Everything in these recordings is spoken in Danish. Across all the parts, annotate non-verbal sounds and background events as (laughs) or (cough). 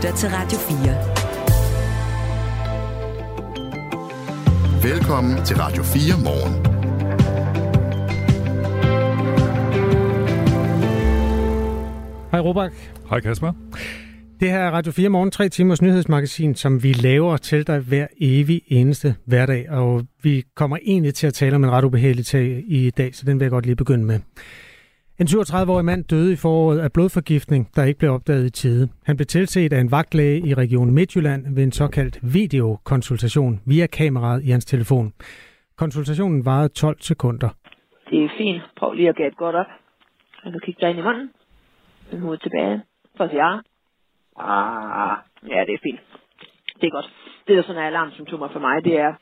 lytter til Radio 4. Velkommen til Radio 4 morgen. Hej Robak. Hej Kasper. Det her er Radio 4 Morgen, tre timers nyhedsmagasin, som vi laver til dig hver evig eneste hverdag. Og vi kommer egentlig til at tale om en ret ubehagelig tag i dag, så den vil jeg godt lige begynde med. En 37-årig mand døde i foråret af blodforgiftning, der ikke blev opdaget i tide. Han blev tilset af en vagtlæge i Region Midtjylland ved en såkaldt videokonsultation via kameraet i hans telefon. Konsultationen varede 12 sekunder. Det er fint. Prøv lige at gætte godt op. Så kan kigge dig ind i munden. Med hovedet tilbage. For at sige ja. Ah, ja, det er fint. Det er godt. Det, der sådan er alarmsymptomer for mig, det er,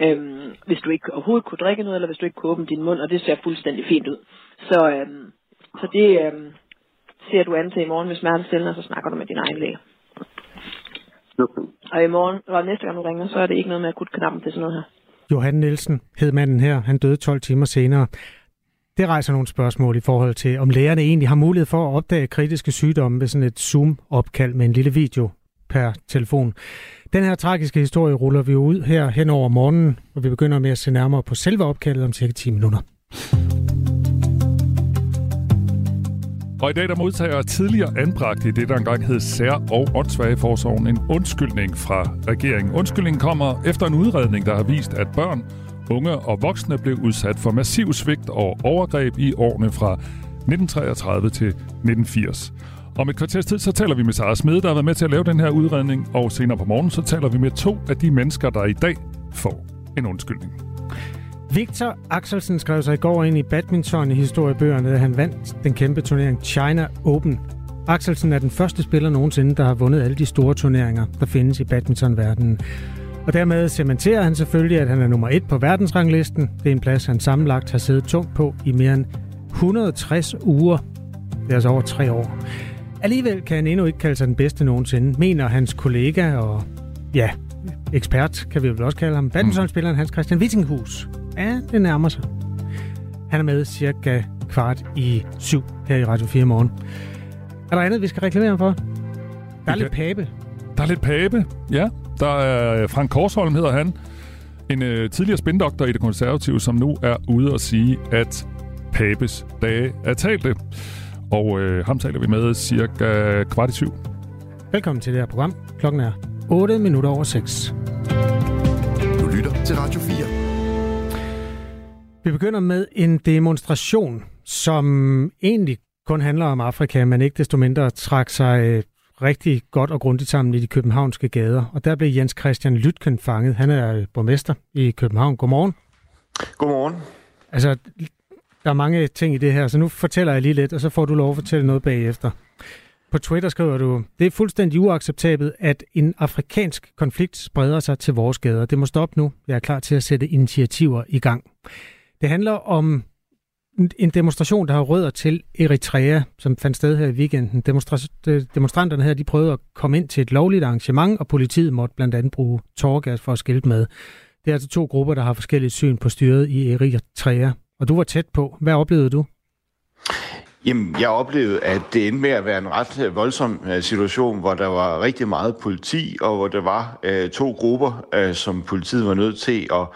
øhm, hvis du ikke overhovedet kunne drikke noget, eller hvis du ikke kunne åbne din mund, og det ser fuldstændig fint ud. Så, øhm, så det øhm, ser du an til i morgen, hvis smerten stiller, så snakker du med din egen læge. Og i morgen, og næste gang du ringer, så er det ikke noget med akutknappen til sådan noget her. Johan Nielsen hed manden her. Han døde 12 timer senere. Det rejser nogle spørgsmål i forhold til, om lægerne egentlig har mulighed for at opdage kritiske sygdomme ved sådan et Zoom-opkald med en lille video per telefon. Den her tragiske historie ruller vi ud her hen over morgenen, og vi begynder med at se nærmere på selve opkaldet om cirka 10 minutter. Og i dag der modtager tidligere anbragt i det, der engang hed Sær- og Åndssvageforsorgen en undskyldning fra regeringen. Undskyldningen kommer efter en udredning, der har vist, at børn, unge og voksne blev udsat for massiv svigt og overgreb i årene fra 1933 til 1980. Om et kvarters tid, så taler vi med Sara Smede, der har været med til at lave den her udredning, og senere på morgen, så taler vi med to af de mennesker, der i dag får en undskyldning. Victor Axelsen skrev sig i går ind i badminton i historiebøgerne, da han vandt den kæmpe turnering China Open. Axelsen er den første spiller nogensinde, der har vundet alle de store turneringer, der findes i badmintonverdenen. Og dermed cementerer han selvfølgelig, at han er nummer et på verdensranglisten. Det er en plads, han sammenlagt har siddet tungt på i mere end 160 uger. Det er altså over tre år. Alligevel kan han endnu ikke kalde sig den bedste nogensinde, mener hans kollega og ja, ekspert, kan vi vel også kalde ham, badmintonspilleren Hans Christian Wittinghus. Ja, det nærmer sig. Han er med cirka kvart i syv her i Radio 4 morgen. Er der andet, vi skal reklamere for? Der er lidt pape. Der er lidt pape, ja. Der er Frank Korsholm, hedder han. En øh, tidligere spindoktor i det konservative, som nu er ude og sige, at Pabes dage er talte. Og øh, ham taler vi med cirka kvart i syv. Velkommen til det her program. Klokken er 8 minutter over 6. Du lytter til Radio 4. Vi begynder med en demonstration, som egentlig kun handler om Afrika, men ikke desto mindre trak sig øh, rigtig godt og grundigt sammen i de københavnske gader. Og der blev Jens Christian Lytken fanget. Han er øh, borgmester i København. Godmorgen. Godmorgen. Altså, der er mange ting i det her, så nu fortæller jeg lige lidt, og så får du lov at fortælle noget bagefter. På Twitter skriver du, det er fuldstændig uacceptabelt, at en afrikansk konflikt spreder sig til vores gader. Det må stoppe nu. Jeg er klar til at sætte initiativer i gang. Det handler om en demonstration, der har rødder til Eritrea, som fandt sted her i weekenden. Demonstra- demonstranterne her, de prøvede at komme ind til et lovligt arrangement, og politiet måtte blandt andet bruge tårgas for at skille med. Det er altså to grupper, der har forskellige syn på styret i Eritrea. Og du var tæt på. Hvad oplevede du? Jamen, jeg oplevede, at det endte med at være en ret øh, voldsom øh, situation, hvor der var rigtig meget politi, og hvor der var øh, to grupper, øh, som politiet var nødt til at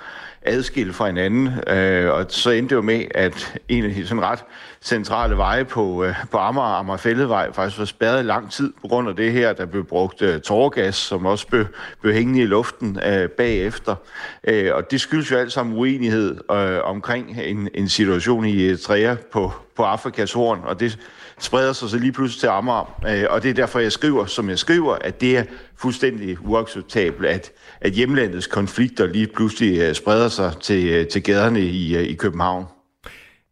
adskilt fra hinanden, øh, og så endte det jo med, at en af de sådan ret centrale veje på, øh, på Amager, Amagerfældevej, faktisk var spærret i lang tid på grund af det her, der blev brugt øh, tårgas, som også blev, blev hængende i luften øh, bagefter. Øh, og det skyldes jo alt sammen uenighed øh, omkring en, en situation i Eritrea på, på Afrikas horn, og det spreder sig så lige pludselig til Amager. Øh, og det er derfor, jeg skriver, som jeg skriver, at det er fuldstændig uacceptabelt, at, at hjemlandets konflikter lige pludselig øh, spreder sig til, øh, til gaderne i, øh, i København.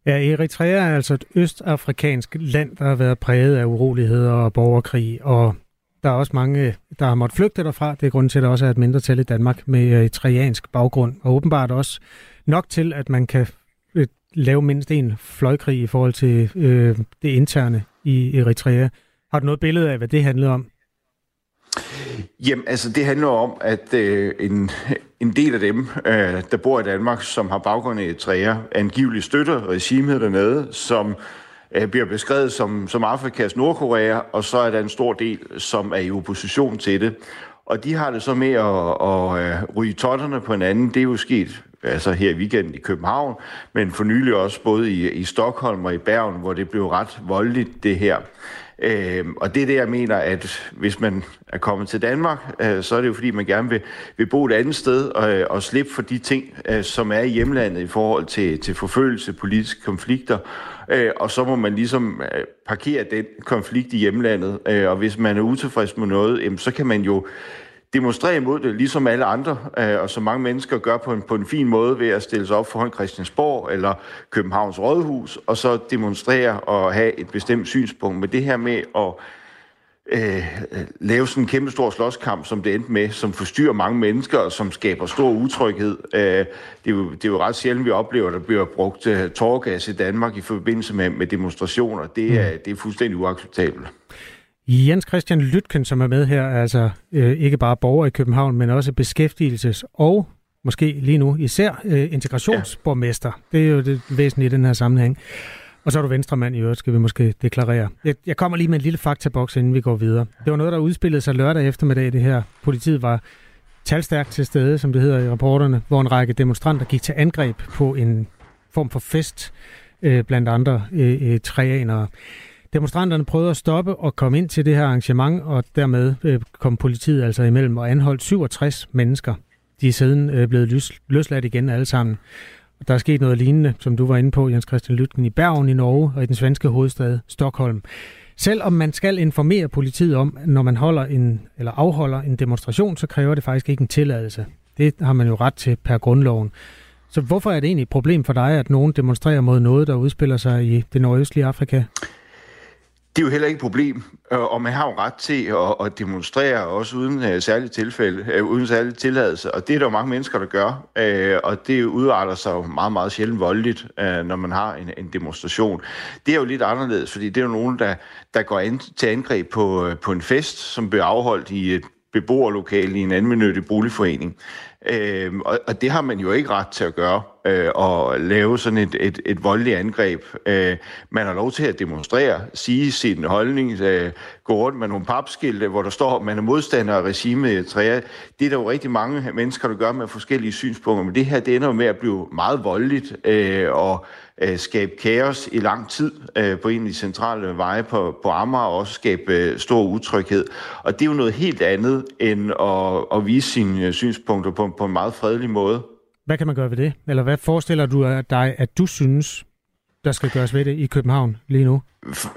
Ja, Eritrea er altså et østafrikansk land, der har været præget af uroligheder og borgerkrig, og der er også mange, der har måttet flygte derfra. Det er grunden til, at der også er et mindretal i Danmark med øh, eritreansk baggrund, og åbenbart også nok til, at man kan lave mindst en fløjkrig i forhold til øh, det interne i Eritrea. Har du noget billede af, hvad det handlede om? Jamen, altså det handler om, at øh, en, en del af dem, øh, der bor i Danmark, som har baggrund i Eritrea, angiveligt støtter regimet dernede, som øh, bliver beskrevet som, som Afrikas Nordkorea, og så er der en stor del, som er i opposition til det. Og de har det så med at, at, at ryge totterne på hinanden. Det er jo sket altså her i weekenden i København, men for nylig også både i, i Stockholm og i Bergen, hvor det blev ret voldeligt, det her. Øh, og det er det, jeg mener, at hvis man er kommet til Danmark, øh, så er det jo fordi, man gerne vil, vil bo et andet sted og, øh, og slippe for de ting, øh, som er i hjemlandet i forhold til, til forfølgelse, politiske konflikter. Øh, og så må man ligesom øh, parkere den konflikt i hjemlandet. Øh, og hvis man er utilfreds med noget, øh, så kan man jo demonstrere imod det, ligesom alle andre, øh, og som mange mennesker gør på en, på en fin måde ved at stille sig op foran Christiansborg eller Københavns Rådhus, og så demonstrere og have et bestemt synspunkt. Men det her med at øh, lave sådan en kæmpe stor slåskamp, som det endte med, som forstyrrer mange mennesker, og som skaber stor utryghed. Øh, det, er jo, det er jo ret sjældent, vi oplever, at der bliver brugt tårgas i Danmark i forbindelse med, med demonstrationer. Det er, mm. det er fuldstændig uacceptabelt. Jens Christian Lytken, som er med her, er altså øh, ikke bare borger i København, men også beskæftigelses- og måske lige nu især øh, integrationsborgmester. Ja. Det er jo det væsentlige i den her sammenhæng. Og så er du venstremand i øvrigt, skal vi måske deklarere. Jeg, jeg kommer lige med en lille faktaboks, inden vi går videre. Det var noget, der udspillede sig lørdag eftermiddag, det her. Politiet var talstærkt til stede, som det hedder i rapporterne, hvor en række demonstranter gik til angreb på en form for fest, øh, blandt andre øh, øh, træanere. Demonstranterne prøvede at stoppe og komme ind til det her arrangement, og dermed øh, kom politiet altså imellem og anholdt 67 mennesker. De er siden øh, blevet løs, løsladt igen alle sammen. Der er sket noget lignende, som du var inde på, Jens Christian Lytken, i Bergen i Norge og i den svenske hovedstad Stockholm. Selvom man skal informere politiet om, når man holder en, eller afholder en demonstration, så kræver det faktisk ikke en tilladelse. Det har man jo ret til per grundloven. Så hvorfor er det egentlig et problem for dig, at nogen demonstrerer mod noget, der udspiller sig i det nordøstlige Afrika? Det er jo heller ikke et problem, øh, og man har jo ret til at, at demonstrere også uden øh, uh, særlige tilfælde, uh, uden særlig tilladelse, og det er der jo mange mennesker, der gør, uh, og det udarter sig jo meget, meget sjældent voldeligt, uh, når man har en, en demonstration. Det er jo lidt anderledes, fordi det er jo nogen, der, der går an, til angreb på, uh, på en fest, som bliver afholdt i et beboerlokale i en anvendig boligforening. Øh, og, og det har man jo ikke ret til at gøre, øh, og lave sådan et, et, et voldeligt angreb. Øh, man har lov til at demonstrere, sige sin holdning, øh, gå rundt med nogle papskilte, hvor der står, at man er modstander af regimet i træer. Det er der jo rigtig mange mennesker, der gør med forskellige synspunkter, men det her det ender jo med at blive meget voldeligt, øh, og øh, skabe kaos i lang tid øh, på en af de centrale veje på, på Amager, og også skabe øh, stor utryghed. Og det er jo noget helt andet, end at, at vise sine synspunkter på, på en meget fredelig måde. Hvad kan man gøre ved det? Eller hvad forestiller du dig, at du synes, der skal gøres ved det i København lige nu?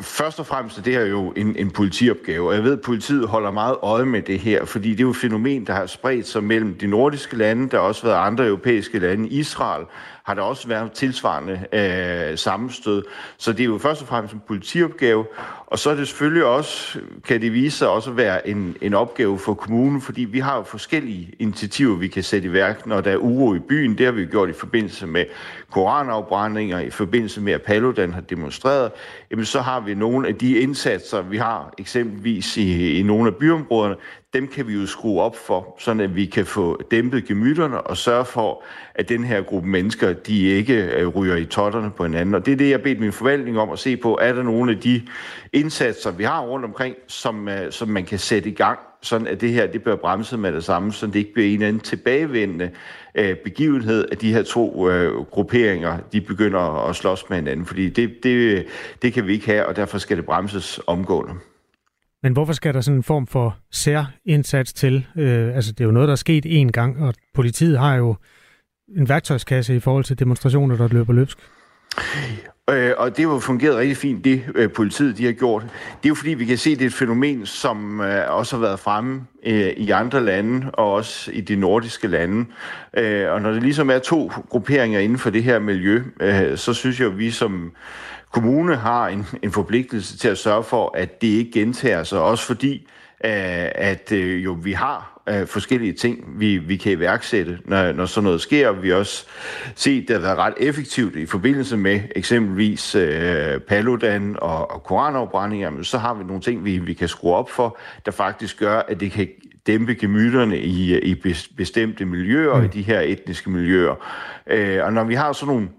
Først og fremmest er det her jo en, en politiopgave, og jeg ved, at politiet holder meget øje med det her, fordi det er jo et fænomen, der har spredt sig mellem de nordiske lande, der har også været andre europæiske lande. Israel har der også været tilsvarende øh, sammenstød. Så det er jo først og fremmest en politiopgave, og så er det selvfølgelig også, kan det vise sig også at være en, en opgave for kommunen, fordi vi har jo forskellige initiativer, vi kan sætte i værk, når der er uro i byen. Det har vi gjort i forbindelse med koranafbrændinger, i forbindelse med, at Paludan har demonstreret. Jamen, så har vi nogle af de indsatser, vi har eksempelvis i, i nogle af byområderne, dem kan vi jo skrue op for, sådan at vi kan få dæmpet gemytterne og sørge for, at den her gruppe mennesker, de ikke øh, ryger i totterne på hinanden. Og det er det, jeg bedt min forvaltning om at se på. Er der nogle af de indsatser, vi har rundt omkring, som, øh, som man kan sætte i gang, sådan at det her det bliver bremset med det samme, så det ikke bliver en anden tilbagevendende øh, begivenhed, at de her to øh, grupperinger, de begynder at slås med hinanden. Fordi det, det, det kan vi ikke have, og derfor skal det bremses omgående. Men hvorfor skal der sådan en form for særindsats til? Øh, altså, det er jo noget, der er sket én gang, og politiet har jo en værktøjskasse i forhold til demonstrationer, der løber løbsk. Øh, og det har jo fungeret rigtig fint, det øh, politiet de har gjort. Det er jo fordi, vi kan se, det er et fænomen, som øh, også har været fremme øh, i andre lande, og også i de nordiske lande. Øh, og når det ligesom er to grupperinger inden for det her miljø, øh, så synes jeg, at vi som kommune har en, en forpligtelse til at sørge for, at det ikke gentager sig, også fordi, øh, at øh, jo vi har øh, forskellige ting, vi, vi kan iværksætte, når, når sådan noget sker. Vi har også set, at det har været ret effektivt i forbindelse med eksempelvis øh, Paludan og, og koranafbrændinger, men så har vi nogle ting, vi, vi kan skrue op for, der faktisk gør, at det kan dæmpe gemytterne i, i bestemte miljøer, mm. i de her etniske miljøer. Øh, og når vi har sådan nogle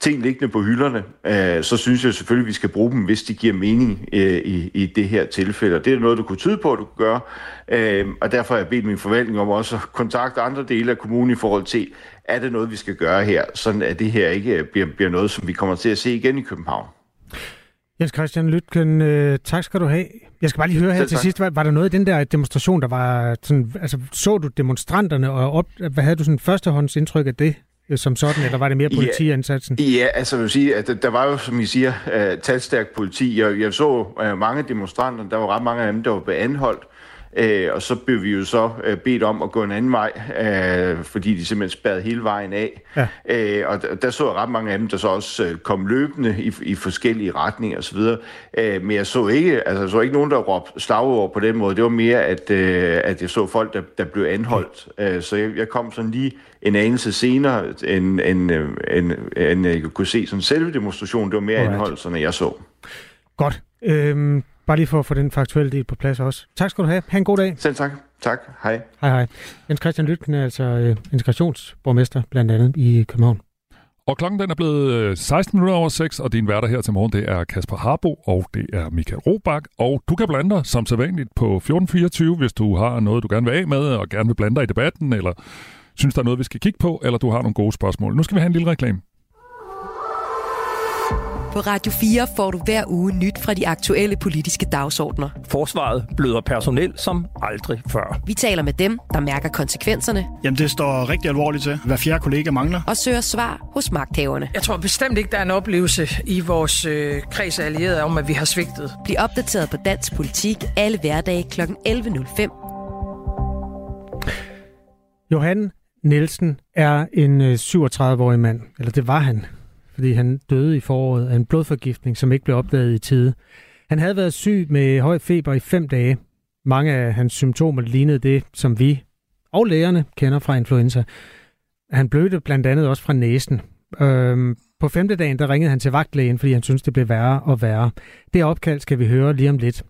ting liggende på hylderne, øh, så synes jeg selvfølgelig, at vi skal bruge dem, hvis de giver mening øh, i, i det her tilfælde. Og det er noget, du kunne tyde på, at du kunne gøre. Øh, og derfor har jeg bedt min forvaltning om også at kontakte andre dele af kommunen i forhold til, er det noget, vi skal gøre her, sådan at det her ikke bliver, bliver noget, som vi kommer til at se igen i København. Jens Christian Lytken, øh, tak skal du have. Jeg skal bare lige høre her til sidst, var, var der noget i den der demonstration, der var sådan, altså så du demonstranterne, og op, hvad havde du sådan førstehåndsindtryk af det? Øh, som sådan, eller var det mere politiindsatsen? Ja, ja altså jeg vil sige, at der var jo, som I siger, uh, talstærk politi. Jeg, jeg så uh, mange demonstranter, der var ret mange af dem, der var anholdt. Øh, og så blev vi jo så øh, bedt om at gå en anden vej, øh, fordi de simpelthen spærrede hele vejen af. Ja. Øh, og der, der så jeg ret mange af dem, der så også øh, kom løbende i, i forskellige retninger osv. Øh, men jeg så ikke, altså, jeg så ikke nogen, der råbte slagord på den måde. Det var mere, at, øh, at jeg så folk, der, der blev anholdt. Øh, så jeg, jeg kom sådan lige en anelse senere, end, end, end, end, end jeg kunne se sådan selve demonstrationen. Det var mere Alright. anholdelserne, jeg så. Godt. Øhm, Bare lige for at få den faktuelle del på plads også. Tak skal du have. Ha' en god dag. Selv tak. Tak. Hej. Hej, hej. Jens Christian Lytken er altså øh, integrationsborgmester blandt andet i København. Og klokken den er blevet 16 øh, minutter over 6, og din værter her til morgen, det er Kasper Harbo, og det er Michael Robach. Og du kan blande dig som sædvanligt på 1424, hvis du har noget, du gerne vil af med, og gerne vil blande dig i debatten, eller synes, der er noget, vi skal kigge på, eller du har nogle gode spørgsmål. Nu skal vi have en lille reklame. På Radio 4 får du hver uge nyt fra de aktuelle politiske dagsordner. Forsvaret bløder personel som aldrig før. Vi taler med dem, der mærker konsekvenserne. Jamen, det står rigtig alvorligt til. Hver fjerde kollega mangler. Og søger svar hos magthaverne. Jeg tror bestemt ikke, der er en oplevelse i vores øh, kreds af allierede om, at vi har svigtet. Bliv opdateret på dansk politik alle hverdage kl. 11.05. Johan Nielsen er en 37-årig øh, mand, eller det var han, fordi han døde i foråret af en blodforgiftning, som ikke blev opdaget i tide. Han havde været syg med høj feber i fem dage. Mange af hans symptomer lignede det, som vi og lægerne kender fra influenza. Han blødte blandt andet også fra næsen. Øhm, på femte dagen, der ringede han til vagtlægen, fordi han syntes, det blev værre og værre. Det opkald skal vi høre lige om lidt.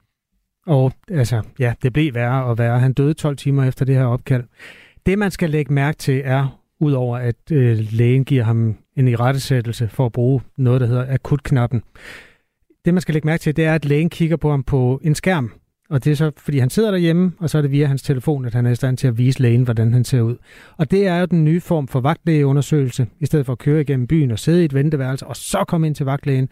Og altså, ja, det blev værre og værre. Han døde 12 timer efter det her opkald. Det, man skal lægge mærke til, er, udover at øh, lægen giver ham en irettesættelse for at bruge noget, der hedder akutknappen. Det, man skal lægge mærke til, det er, at lægen kigger på ham på en skærm. Og det er så, fordi han sidder derhjemme, og så er det via hans telefon, at han er i stand til at vise lægen, hvordan han ser ud. Og det er jo den nye form for vagtlægeundersøgelse. I stedet for at køre igennem byen og sidde i et venteværelse, og så komme ind til vagtlægen,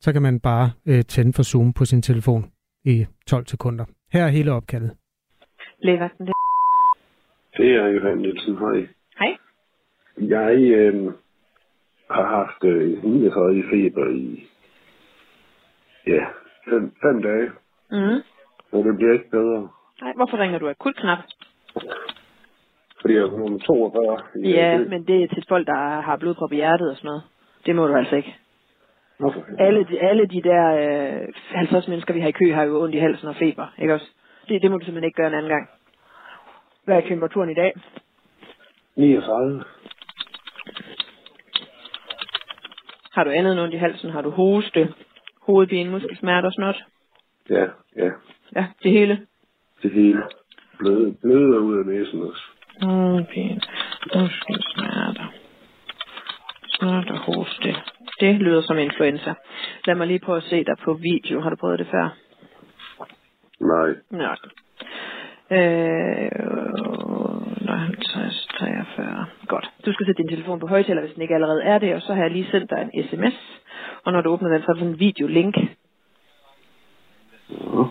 så kan man bare øh, tænde for Zoom på sin telefon i 12 sekunder. Her er hele opkaldet. Lægevagten, det det er Johan Nielsen. Hej. Hej. Jeg øh, har haft øh, 39 feber i ja, fem, fem dage. Mm. Og det bliver ikke bedre. Nej, hvorfor ringer du akut knap? Fordi jeg er nummer 42. Ja, det. men det er til folk, der har blodprop i hjertet og sådan noget. Det må du altså ikke. Hvorfor? Alle de, alle de der øh, 50 mennesker, vi har i kø, har jo ondt i halsen og feber, ikke også? Det, det må du simpelthen ikke gøre en anden gang. Hvad er temperaturen i dag? 39. Har du andet ondt i halsen? Har du hoste, hovedpine, muskelsmerter og sådan noget? Ja, ja. Ja, det hele? Det hele. Bløde, bløde ud af næsen også. Hovedpine, muskelsmerter, snot og hoste. Det lyder som influenza. Lad mig lige prøve at se dig på video. Har du prøvet det før? Nej. Nej. Øh, 50, 43. Godt. Du skal sætte din telefon på højtaler, hvis den ikke allerede er det, og så har jeg lige sendt dig en sms. Og når du åbner den, så er der sådan en videolink. Ja.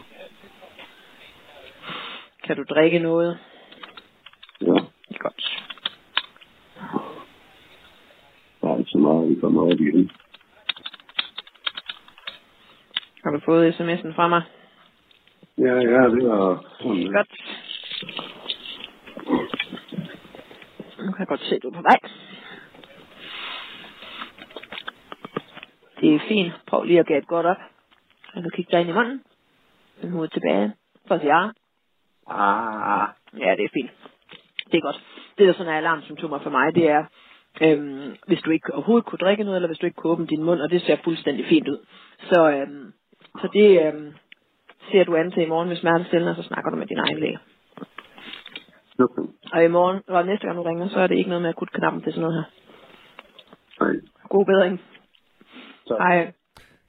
Kan du drikke noget? Ja. Godt. Der er ikke så meget, vi kommer op i den. Har du fået sms'en fra mig? Ja, ja, det var... Godt. Nu kan jeg godt se, at du er på vej. Det er fint. Prøv lige at gætte godt op. Jeg kan kigge dig ind i munden. Den hovedet tilbage. For at sige ja. Ah, ja, det er fint. Det er godt. Det, der sådan er alarmsymptomer for mig, det er, øhm, hvis du ikke overhovedet kunne drikke noget, eller hvis du ikke kunne åbne din mund, og det ser fuldstændig fint ud. Så, øhm, så det øhm, ser du an til i morgen hvis smertestillende, og så snakker du med din egen læge. Okay. Og i morgen, og næste gang du ringer, så er det ikke noget med akutknappen til sådan noget her. Nej. God bedring. Tak. Hej.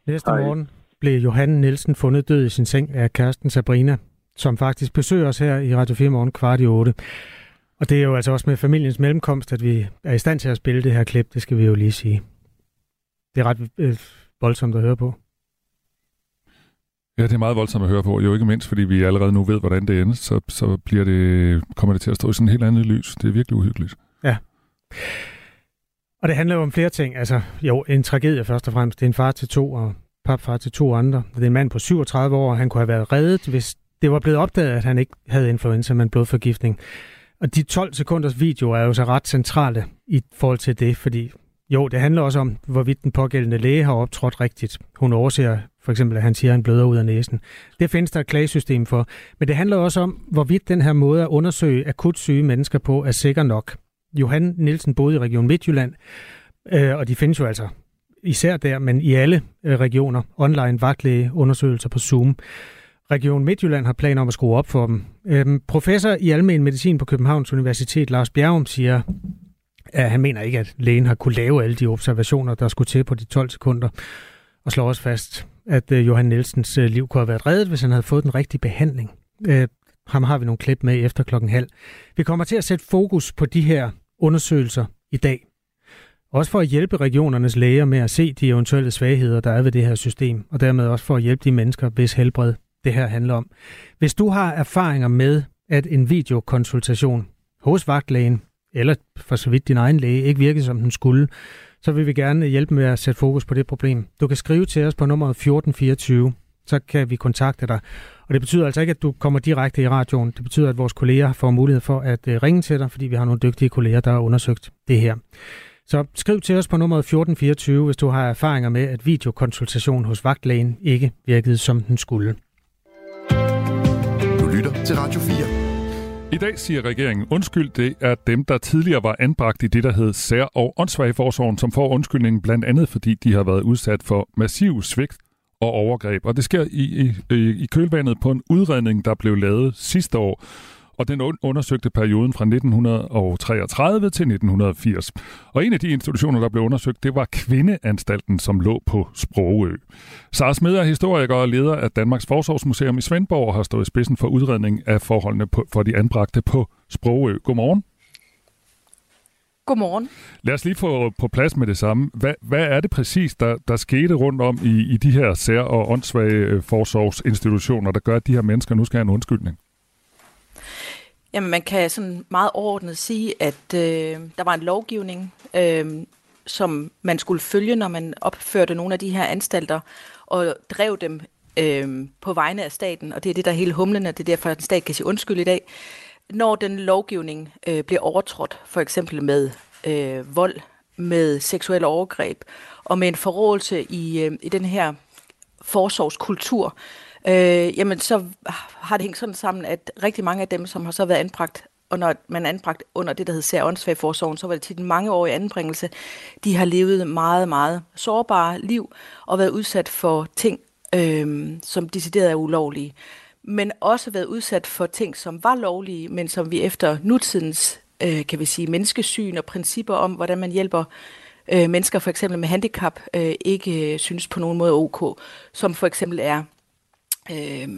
Næste Hej. morgen blev Johan Nielsen fundet død i sin seng af kæresten Sabrina, som faktisk besøger os her i Radio 4 morgen kvart i 8. Og det er jo altså også med familiens mellemkomst, at vi er i stand til at spille det her klip, det skal vi jo lige sige. Det er ret øh, voldsomt at høre på. Ja, det er meget voldsomt at høre på. Jo ikke mindst, fordi vi allerede nu ved, hvordan det ender, så, så bliver det, kommer det til at stå i sådan en helt andet lys. Det er virkelig uhyggeligt. Ja. Og det handler jo om flere ting. Altså, jo, en tragedie først og fremmest. Det er en far til to og papfar til to andre. Det er en mand på 37 år, og han kunne have været reddet, hvis det var blevet opdaget, at han ikke havde influenza, men blodforgiftning. Og de 12 sekunders video er jo så ret centrale i forhold til det, fordi jo, det handler også om, hvorvidt den pågældende læge har optrådt rigtigt. Hun overser for eksempel, at han siger, at han bløder ud af næsen. Det findes der et klagesystem for. Men det handler også om, hvorvidt den her måde at undersøge akut syge mennesker på er sikker nok. Johan Nielsen boede i Region Midtjylland, øh, og de findes jo altså især der, men i alle øh, regioner, online vagtlægeundersøgelser på Zoom. Region Midtjylland har planer om at skrue op for dem. Øhm, professor i almen medicin på Københavns Universitet, Lars Bjergum, siger, at han mener ikke, at lægen har kunne lave alle de observationer, der skulle til på de 12 sekunder, og slår også fast, at øh, Johan Nielsens øh, liv kunne have været reddet, hvis han havde fået den rigtige behandling. Øh, ham har vi nogle klip med efter klokken halv. Vi kommer til at sætte fokus på de her undersøgelser i dag. Også for at hjælpe regionernes læger med at se de eventuelle svagheder, der er ved det her system, og dermed også for at hjælpe de mennesker, hvis helbred det her handler om. Hvis du har erfaringer med, at en videokonsultation hos vagtlægen, eller for så vidt din egen læge, ikke virkede som den skulle, så vil vi gerne hjælpe med at sætte fokus på det problem. Du kan skrive til os på nummeret 1424, så kan vi kontakte dig. Og det betyder altså ikke, at du kommer direkte i radioen. Det betyder, at vores kolleger får mulighed for at øh, ringe til dig, fordi vi har nogle dygtige kolleger, der har undersøgt det her. Så skriv til os på nummeret 1424, hvis du har erfaringer med, at videokonsultation hos vagtlægen ikke virkede, som den skulle. Du lytter til Radio 4. I dag siger regeringen undskyld. Det er dem, der tidligere var anbragt i det, der hed sær- og åndssvageforsorgen, som får undskyldningen blandt andet, fordi de har været udsat for massiv svigt og overgreb. Og det sker i, i, i kølvandet på en udredning, der blev lavet sidste år, og den un- undersøgte perioden fra 1933 til 1980. Og en af de institutioner, der blev undersøgt, det var Kvindeanstalten, som lå på Sprogø. Sara Smed er historiker og leder af Danmarks Forsorgsmuseum i Svendborg og har stået i spidsen for udredning af forholdene på, for de anbragte på Sprogø. Godmorgen. Godmorgen. Lad os lige få på plads med det samme. Hvad, hvad er det præcis, der, der skete rundt om i, i de her sær- og åndssvage øh, forsorgsinstitutioner, der gør, at de her mennesker nu skal have en undskyldning? Jamen, man kan sådan meget overordnet sige, at øh, der var en lovgivning, øh, som man skulle følge, når man opførte nogle af de her anstalter, og drev dem øh, på vegne af staten, og det er det, der er hele humlen, og det er derfor, at en stat kan sige undskyld i dag. Når den lovgivning øh, bliver overtrådt, for eksempel med øh, vold, med seksuelle overgreb, og med en forrådelse i, øh, i den her forsorgskultur, øh, øh, jamen så har det hængt sådan sammen, at rigtig mange af dem, som har så været anbragt, og når man er anbragt under det, der hedder sær åndsfagforsorgen, så var det tit en mangeårig anbringelse. De har levet meget, meget sårbare liv og været udsat for ting, øh, som decideret er ulovlige. Men også været udsat for ting, som var lovlige, men som vi efter nutidens, øh, kan vi sige, menneskesyn og principper om, hvordan man hjælper øh, mennesker for eksempel med handicap, øh, ikke øh, synes på nogen måde ok, som for eksempel er øh,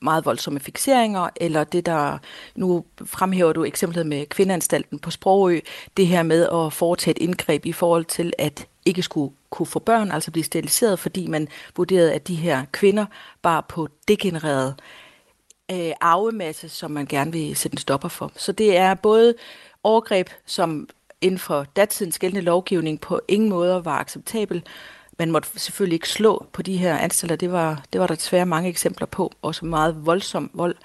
meget voldsomme fixeringer, eller det der, nu fremhæver du eksemplet med kvindeanstalten på Sprogø, det her med at foretage et indgreb i forhold til at ikke skulle kunne få børn, altså blive steriliseret, fordi man vurderede, at de her kvinder bare på degenereret øh, arvemasse, som man gerne vil sætte en stopper for. Så det er både overgreb, som inden for datidens gældende lovgivning på ingen måder var acceptabel, man måtte selvfølgelig ikke slå på de her anstalter. Det var, det var der desværre mange eksempler på, også meget voldsom vold.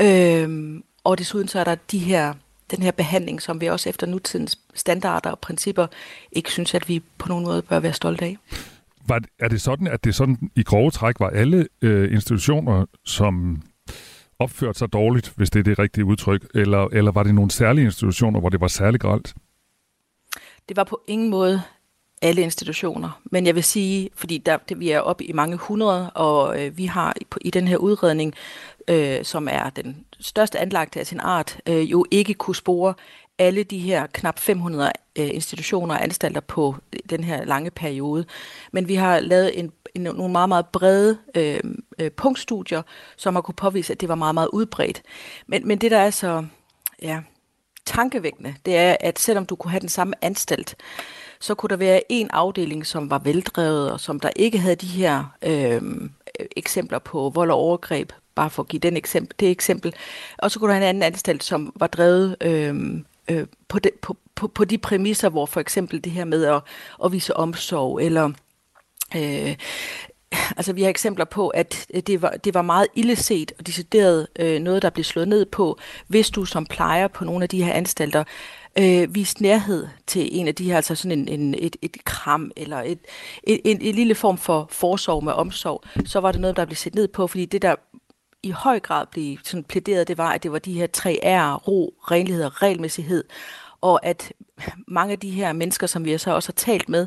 Øhm, og desuden så er der de her, den her behandling, som vi også efter nutidens standarder og principper ikke synes, at vi på nogen måde bør være stolte af. Var, er det sådan, at det sådan i grove træk var alle øh, institutioner, som opførte sig dårligt, hvis det er det rigtige udtryk, eller, eller var det nogle særlige institutioner, hvor det var særligt gralt? Det var på ingen måde alle institutioner. Men jeg vil sige, fordi der, det, vi er oppe i mange hundrede, og øh, vi har i, i den her udredning, øh, som er den største anlagte af sin art, øh, jo ikke kunne spore alle de her knap 500 øh, institutioner og anstalter på øh, den her lange periode. Men vi har lavet en, en, nogle meget, meget brede øh, øh, punktstudier, som har kunne påvise, at det var meget, meget udbredt. Men, men det, der er så ja, tankevækkende, det er, at selvom du kunne have den samme anstalt, så kunne der være en afdeling, som var veldrevet, og som der ikke havde de her øh, eksempler på vold og overgreb, bare for at give den eksempel, det eksempel. Og så kunne der have en anden anstalt, som var drevet øh, øh, på, de, på, på, på de præmisser, hvor for eksempel det her med at, at vise omsorg, eller øh, altså vi har eksempler på, at øh, det var, det var meget illeset og decideret øh, noget, der blev slået ned på, hvis du som plejer på nogle af de her anstalter øh, vist nærhed til en af de her, altså sådan en, en, et, et kram eller et, et, en, en lille form for forsorg med omsorg, så var det noget, der blev set ned på, fordi det der i høj grad blev sådan plæderet, det var, at det var de her tre R'er, ro, renlighed og regelmæssighed, og at mange af de her mennesker, som vi så også har talt med,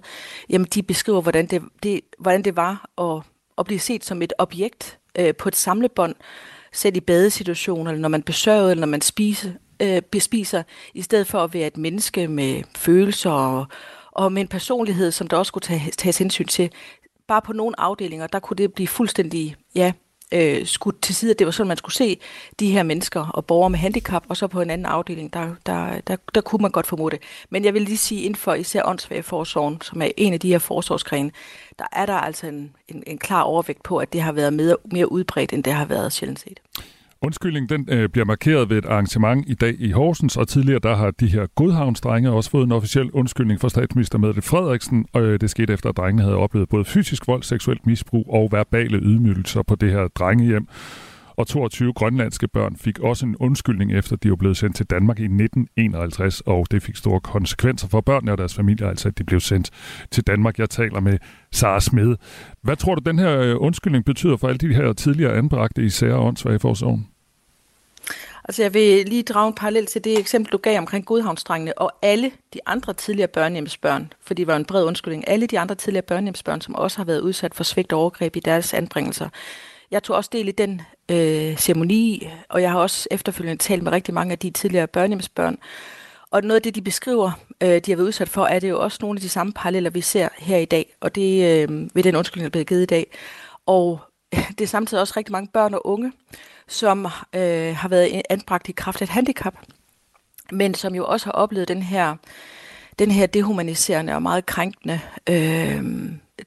jamen de beskriver, hvordan det, det, hvordan det var at, at blive set som et objekt øh, på et samlebånd, selv i badesituationer, eller når man besøger, eller når man spiser, øh, bespiser, i stedet for at være et menneske med følelser og, og med en personlighed, som der også skulle tage, tages hensyn til. Bare på nogle afdelinger, der kunne det blive fuldstændig, ja, øh, skudt til side, det var sådan, man skulle se de her mennesker og borgere med handicap, og så på en anden afdeling, der, der, der, der kunne man godt formode det. Men jeg vil lige sige, inden for især åndssvageforsorgen, som er en af de her forsorgsgrene, der er der altså en, en, en klar overvægt på, at det har været mere, mere udbredt, end det har været sjældent set. Undskyldning, den øh, bliver markeret ved et arrangement i dag i Horsens, og tidligere der har de her godhavnsdrenge også fået en officiel undskyldning fra statsminister Mette Frederiksen, og øh, det skete efter, at drengene havde oplevet både fysisk vold, seksuelt misbrug og verbale ydmygelser på det her drengehjem. Og 22 grønlandske børn fik også en undskyldning efter, de var blevet sendt til Danmark i 1951, og det fik store konsekvenser for børnene og deres familier, altså at de blev sendt til Danmark. Jeg taler med Sara Smed. Hvad tror du, den her øh, undskyldning betyder for alle de her tidligere anbragte i sære og åndssvageforsorgen? Altså jeg vil lige drage en parallel til det eksempel, du gav omkring Godhavnsdrengene og alle de andre tidligere børnehjemsbørn, for det var en bred undskyldning, alle de andre tidligere børnehjemsbørn, som også har været udsat for svigt og overgreb i deres anbringelser. Jeg tog også del i den øh, ceremoni, og jeg har også efterfølgende talt med rigtig mange af de tidligere børnehjemsbørn. Og noget af det, de beskriver, øh, de har været udsat for, er det jo også nogle af de samme paralleller, vi ser her i dag, og det øh, ved den undskyldning, der er blevet givet i dag. Og (clears throat) det er samtidig også rigtig mange børn og unge, som øh, har været anbragt i kraft af et handicap, men som jo også har oplevet den her, den her dehumaniserende og meget krænkende øh,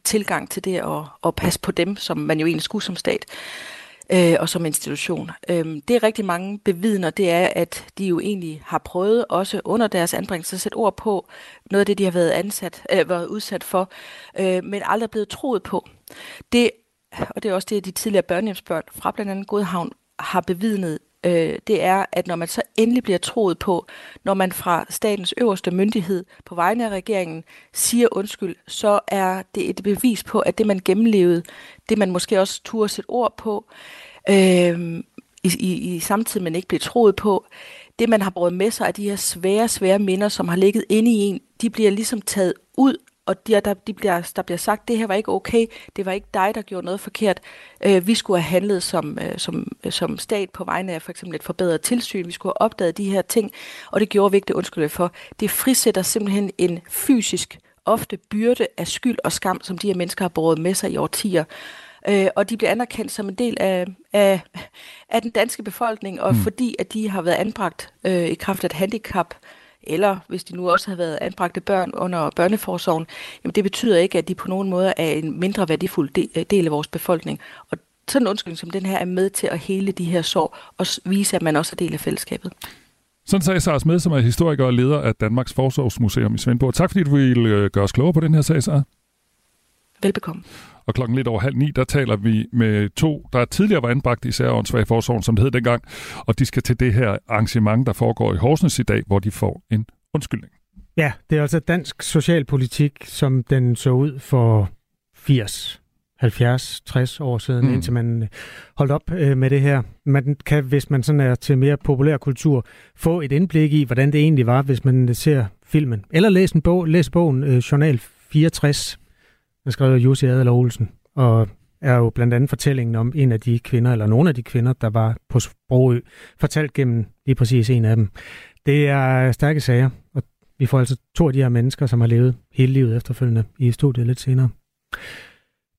tilgang til det at, at passe på dem, som man jo egentlig skulle som stat øh, og som institution. Øh, det er rigtig mange bevidner, det er, at de jo egentlig har prøvet også under deres anbringelse at sætte ord på noget af det, de har været, ansat, øh, været udsat for, øh, men aldrig blevet troet på. Det og det er også det, de tidligere børnehjemsbørn fra blandt andet Godhavn har bevidnet, øh, det er, at når man så endelig bliver troet på, når man fra statens øverste myndighed på vegne af regeringen siger undskyld, så er det et bevis på, at det man gennemlevede, det man måske også turde sætte ord på, øh, i, i, i samtidig man ikke bliver troet på, det man har brugt med sig af de her svære, svære minder, som har ligget inde i en, de bliver ligesom taget ud og de, der, de bliver, der bliver sagt, det her var ikke okay, det var ikke dig, der gjorde noget forkert. Øh, vi skulle have handlet som, øh, som, øh, som stat på vegne af for eksempel et forbedret tilsyn, vi skulle have opdaget de her ting, og det gjorde vi ikke det undskyld for. Det frisætter simpelthen en fysisk, ofte byrde af skyld og skam, som de her mennesker har båret med sig i årtier. Øh, og de bliver anerkendt som en del af, af, af den danske befolkning, og mm. fordi at de har været anbragt øh, i kraft af et handicap, eller hvis de nu også har været anbragte børn under børneforsorgen, jamen det betyder ikke, at de på nogen måde er en mindre værdifuld øh, del, af vores befolkning. Og sådan en undskyldning som den her er med til at hele de her sår og vise, at man også er del af fællesskabet. Sådan sagde Sars med, som er historiker og leder af Danmarks Forsorgsmuseum i Svendborg. Tak fordi du ville øh, gøre os klogere på den her sag, Sars. Velbekomme. Og klokken lidt over halv ni, der taler vi med to, der tidligere var anbragt i Særåndsvag Forsorgen, som det hed dengang, og de skal til det her arrangement, der foregår i Horsens i dag, hvor de får en undskyldning. Ja, det er altså dansk socialpolitik, som den så ud for 80, 70, 60 år siden, mm. indtil man øh, holdt op øh, med det her. Man kan, hvis man sådan er til mere populær kultur, få et indblik i, hvordan det egentlig var, hvis man ser filmen. Eller læse en bog, læse bogen øh, Journal 64 den skrev Jussi Adler Olsen. Og er jo blandt andet fortællingen om en af de kvinder, eller nogle af de kvinder, der var på Sprogø, fortalt gennem lige præcis en af dem. Det er stærke sager, og vi får altså to af de her mennesker, som har levet hele livet efterfølgende i studiet lidt senere.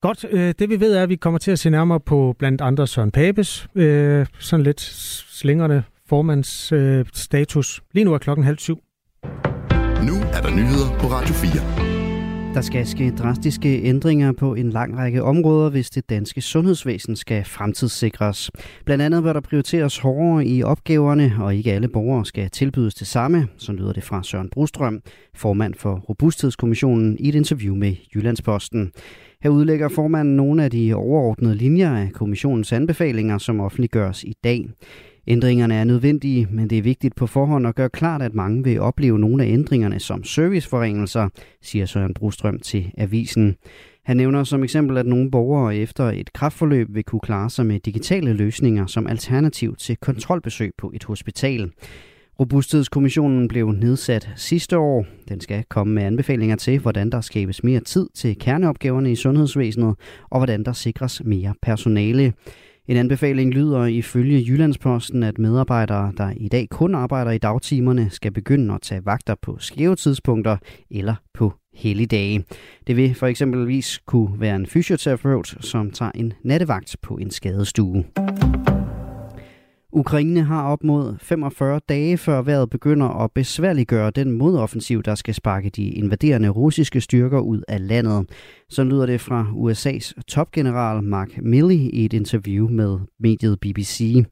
Godt, øh, det vi ved er, at vi kommer til at se nærmere på blandt andre Søren Papes, øh, sådan lidt slingerne formandsstatus. Lige nu er klokken halv syv. Nu er der nyheder på Radio 4. Der skal ske drastiske ændringer på en lang række områder, hvis det danske sundhedsvæsen skal fremtidssikres. Blandt andet bør der prioriteres hårdere i opgaverne, og ikke alle borgere skal tilbydes det samme, så lyder det fra Søren Brustrøm, formand for Robusthedskommissionen, i et interview med Jyllandsposten. Her udlægger formanden nogle af de overordnede linjer af kommissionens anbefalinger, som offentliggøres i dag. Ændringerne er nødvendige, men det er vigtigt på forhånd at gøre klart, at mange vil opleve nogle af ændringerne som serviceforringelser, siger Søren Brostrøm til avisen. Han nævner som eksempel, at nogle borgere efter et kraftforløb vil kunne klare sig med digitale løsninger som alternativ til kontrolbesøg på et hospital. Robusthedskommissionen blev nedsat sidste år. Den skal komme med anbefalinger til, hvordan der skabes mere tid til kerneopgaverne i sundhedsvæsenet, og hvordan der sikres mere personale. En anbefaling lyder ifølge Jyllandsposten, at medarbejdere, der i dag kun arbejder i dagtimerne, skal begynde at tage vagter på skæve tidspunkter eller på helligdage. Det vil for eksempelvis kunne være en fysioterapeut, som tager en nattevagt på en skadestue. Ukraine har op mod 45 dage før vejret begynder at besværliggøre den modoffensiv, der skal sparke de invaderende russiske styrker ud af landet. Så lyder det fra USA's topgeneral Mark Milley i et interview med mediet BBC.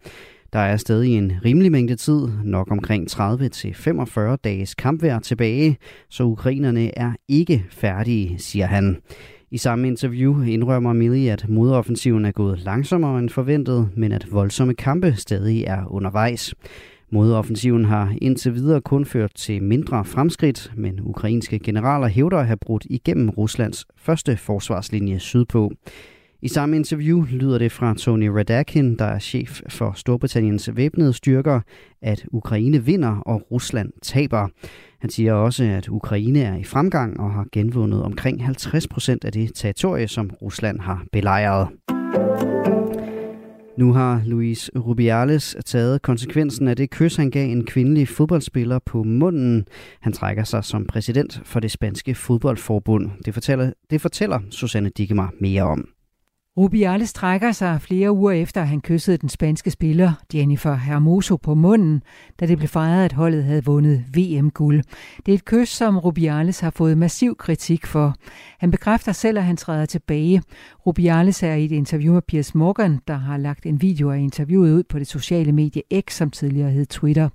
Der er stadig en rimelig mængde tid, nok omkring 30-45 dages kampvejr tilbage, så ukrainerne er ikke færdige, siger han. I samme interview indrømmer Milley, at modoffensiven er gået langsommere end forventet, men at voldsomme kampe stadig er undervejs. Modoffensiven har indtil videre kun ført til mindre fremskridt, men ukrainske generaler hævder at have brudt igennem Ruslands første forsvarslinje sydpå. I samme interview lyder det fra Tony Radakin, der er chef for Storbritanniens væbnede styrker, at Ukraine vinder og Rusland taber. Han siger også, at Ukraine er i fremgang og har genvundet omkring 50 procent af det territorie, som Rusland har belejret. Nu har Luis Rubiales taget konsekvensen af det kys, han gav en kvindelig fodboldspiller på munden. Han trækker sig som præsident for det spanske fodboldforbund. Det fortæller, det fortæller Susanne Dikemar mere om. Rubiales trækker sig flere uger efter, at han kyssede den spanske spiller Jennifer Hermoso på munden, da det blev fejret, at holdet havde vundet VM-guld. Det er et kys, som Rubiales har fået massiv kritik for. Han bekræfter selv, at han træder tilbage. Rubiales er i et interview med Piers Morgan, der har lagt en video af interviewet ud på det sociale medie X, som tidligere hed Twitter.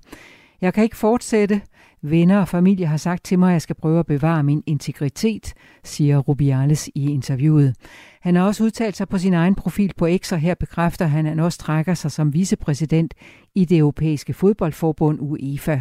Jeg kan ikke fortsætte. Venner og familie har sagt til mig, at jeg skal prøve at bevare min integritet, siger Rubiales i interviewet. Han har også udtalt sig på sin egen profil på X, og her bekræfter han, at han også trækker sig som vicepræsident i det europæiske fodboldforbund UEFA.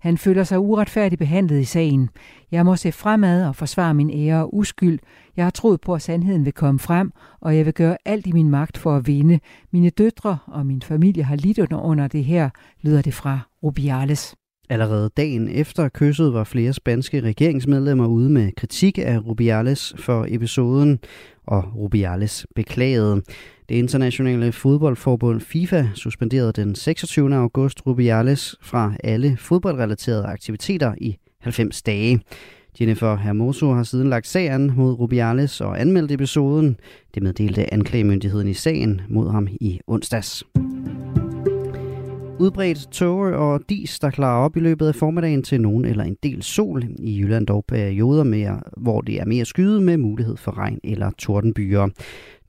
Han føler sig uretfærdigt behandlet i sagen. Jeg må se fremad og forsvare min ære og uskyld. Jeg har troet på, at sandheden vil komme frem, og jeg vil gøre alt i min magt for at vinde. Mine døtre og min familie har lidt under det her, lyder det fra Rubiales. Allerede dagen efter kysset var flere spanske regeringsmedlemmer ude med kritik af Rubiales for episoden, og Rubiales beklagede. Det internationale fodboldforbund FIFA suspenderede den 26. august Rubiales fra alle fodboldrelaterede aktiviteter i 90 dage. Jennifer Hermoso har siden lagt sagen mod Rubiales og anmeldt episoden. Det meddelte anklagemyndigheden i sagen mod ham i onsdags. Udbredt tåge og dis, der klarer op i løbet af formiddagen til nogen eller en del sol. I Jylland dog perioder, mere, hvor det er mere skyde med mulighed for regn eller tordenbyer.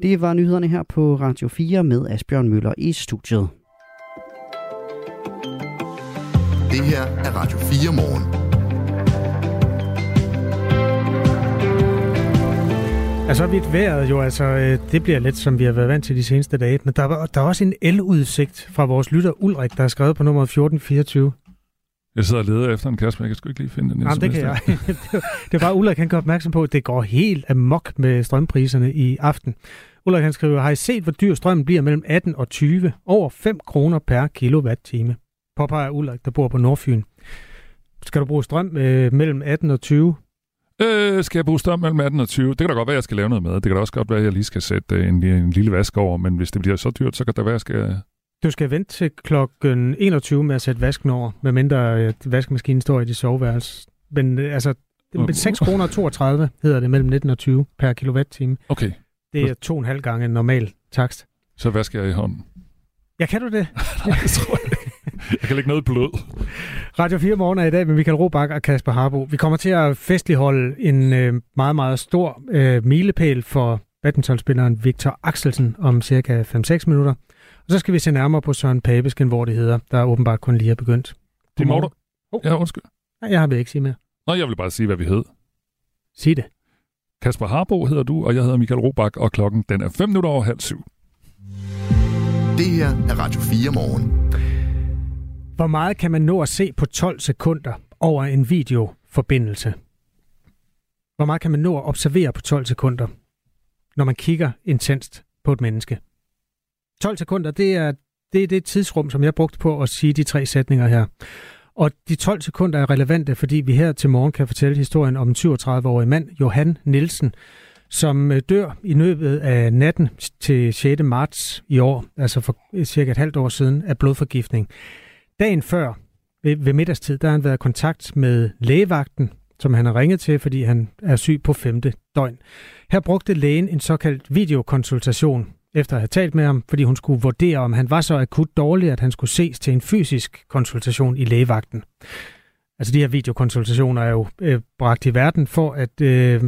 Det var nyhederne her på Radio 4 med Asbjørn Møller i studiet. Det her er Radio 4 morgen. Altså vidt vejret jo, altså øh, det bliver lidt som vi har været vant til de seneste dage, men der, var, der er også en eludsigt fra vores lytter Ulrik, der er skrevet på nummer 1424. Jeg sidder og leder efter en kasse, men jeg kan sgu ikke lige finde den. Jamen, det kan jeg. (laughs) det er bare Ulrik, han kan opmærksom på, at det går helt amok med strømpriserne i aften. Ulrik han skriver, har I set, hvor dyr strømmen bliver mellem 18 og 20? Over 5 kroner per kilowatt-time. Påpeger Ulrik, der bor på Nordfyn. Skal du bruge strøm øh, mellem 18 og 20? Øh, skal jeg bruge strøm mellem 18 og 20? Det kan da godt være, at jeg skal lave noget med. Det kan da også godt være, at jeg lige skal sætte øh, en, en lille vask over, men hvis det bliver så dyrt, så kan det være, at jeg skal... Du skal vente til klokken 21 med at sætte vasken over, medmindre øh, vaskemaskinen står i dit soveværelse. Men øh, altså, det er 6 kroner 32 hedder det mellem 19 og 20 per kilowatt-time. Okay. Det er to og en halv gange en normal takst. Så vasker jeg i hånden. Ja, kan du det? (laughs) Nej, det tror jeg. Jeg kan lægge noget blød. Radio 4 morgen er i dag med Michael Robach og Kasper Harbo. Vi kommer til at festligholde en øh, meget, meget stor øh, milepæl for badmintonspilleren Victor Axelsen om cirka 5-6 minutter. Og så skal vi se nærmere på Søren Pabesken, hvor det hedder, der åbenbart kun lige er begyndt. Det må du. Oh. Ja, undskyld. Nej, jeg har vil ikke sige mere. Nå, jeg vil bare sige, hvad vi hed. Sig det. Kasper Harbo hedder du, og jeg hedder Michael Robach, og klokken den er 5 minutter over halv syv. Det her er Radio 4 morgen. Hvor meget kan man nå at se på 12 sekunder over en videoforbindelse? Hvor meget kan man nå at observere på 12 sekunder, når man kigger intenst på et menneske? 12 sekunder, det er det, er det tidsrum, som jeg brugte på at sige de tre sætninger her. Og de 12 sekunder er relevante, fordi vi her til morgen kan fortælle historien om en 37-årig mand, Johan Nielsen, som øh, dør i løbet af natten til 6. marts i år, altså for øh, cirka et halvt år siden, af blodforgiftning. Dagen før, ved, ved middagstid, der har han været i kontakt med lægevagten, som han har ringet til, fordi han er syg på femte døgn. Her brugte lægen en såkaldt videokonsultation, efter at have talt med ham, fordi hun skulle vurdere, om han var så akut dårlig, at han skulle ses til en fysisk konsultation i lægevagten. Altså de her videokonsultationer er jo øh, bragt i verden for at øh,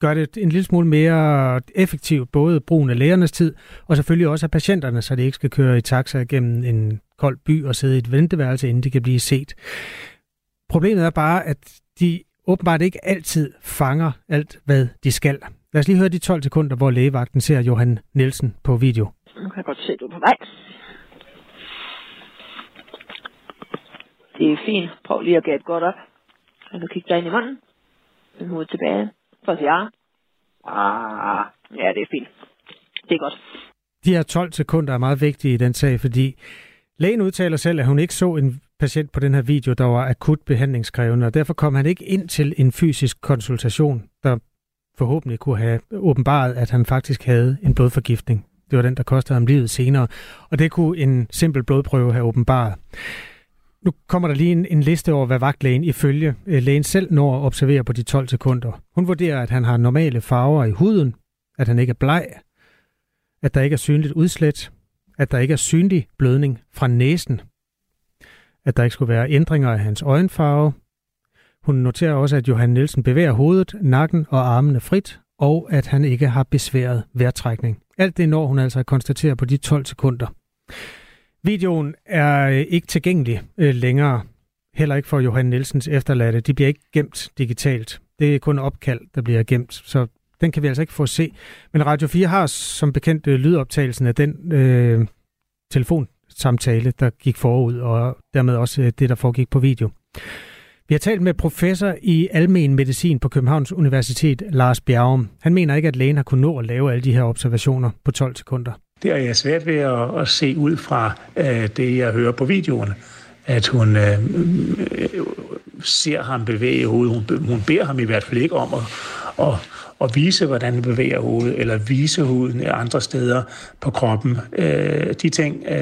gøre det en lille smule mere effektivt, både brugen af lægernes tid, og selvfølgelig også af patienterne, så de ikke skal køre i taxa gennem en kold by og sidde i et venteværelse, inden de kan blive set. Problemet er bare, at de åbenbart ikke altid fanger alt, hvad de skal. Lad os lige høre de 12 sekunder, hvor lægevagten ser Johan Nielsen på video. Nu kan jeg godt se, du er på vej. Det er fint. Prøv lige at gætte godt op. Og så kigge dig ind i munden. Med hovedet tilbage. For at sige ja. Ah, ja, det er fint. Det er godt. De her 12 sekunder er meget vigtige i den sag, fordi lægen udtaler selv, at hun ikke så en patient på den her video, der var akut behandlingskrævende, og derfor kom han ikke ind til en fysisk konsultation, der forhåbentlig kunne have åbenbaret, at han faktisk havde en blodforgiftning. Det var den, der kostede ham livet senere, og det kunne en simpel blodprøve have åbenbaret. Nu kommer der lige en, en liste over, hvad vagtlægen ifølge øh, lægen selv når at observere på de 12 sekunder. Hun vurderer, at han har normale farver i huden, at han ikke er bleg, at der ikke er synligt udslæt, at der ikke er synlig blødning fra næsen, at der ikke skulle være ændringer af hans øjenfarve. Hun noterer også, at Johan Nielsen bevæger hovedet, nakken og armene frit, og at han ikke har besværet vejrtrækning. Alt det når hun altså at konstatere på de 12 sekunder. Videoen er øh, ikke tilgængelig øh, længere, heller ikke for Johan Nielsens efterladte. De bliver ikke gemt digitalt. Det er kun opkald, der bliver gemt, så den kan vi altså ikke få at se. Men Radio 4 har som bekendt øh, lydoptagelsen af den øh, telefonsamtale, der gik forud, og dermed også øh, det, der foregik på video. Vi har talt med professor i almen medicin på Københavns Universitet, Lars Bjergum. Han mener ikke, at lægen har kunnet nå at lave alle de her observationer på 12 sekunder. Det er jeg svært ved at, at se ud fra uh, det, jeg hører på videoerne. At hun uh, ser ham bevæge hovedet. Hun, hun beder ham i hvert fald ikke om at, at, at vise, hvordan han bevæger hovedet, eller vise huden andre steder på kroppen. Uh, de ting, uh,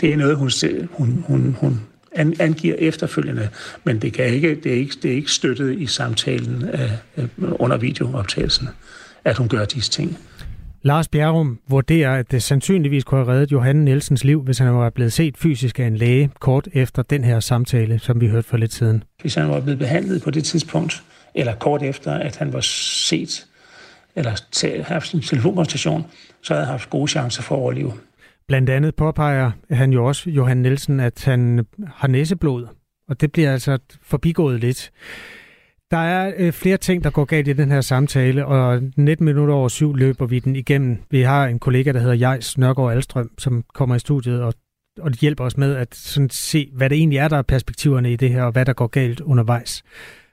det er noget, hun, hun, hun, hun angiver efterfølgende, men det, kan ikke, det, er ikke, det er ikke støttet i samtalen uh, under videooptagelsen, at hun gør disse ting. Lars Bjerrum vurderer, at det sandsynligvis kunne have reddet Johan Nielsens liv, hvis han var blevet set fysisk af en læge kort efter den her samtale, som vi hørte for lidt siden. Hvis han var blevet behandlet på det tidspunkt, eller kort efter, at han var set, eller haft en telefonkonsultation, så havde jeg haft gode chancer for at overleve. Blandt andet påpeger han jo også, Johan Nielsen, at han har næseblod, og det bliver altså forbigået lidt. Der er øh, flere ting, der går galt i den her samtale, og 19 minutter over syv løber vi den igennem. Vi har en kollega, der hedder Jejs Nørgaard Alstrøm, som kommer i studiet og, og hjælper os med at sådan se, hvad det egentlig er, der er perspektiverne i det her, og hvad der går galt undervejs.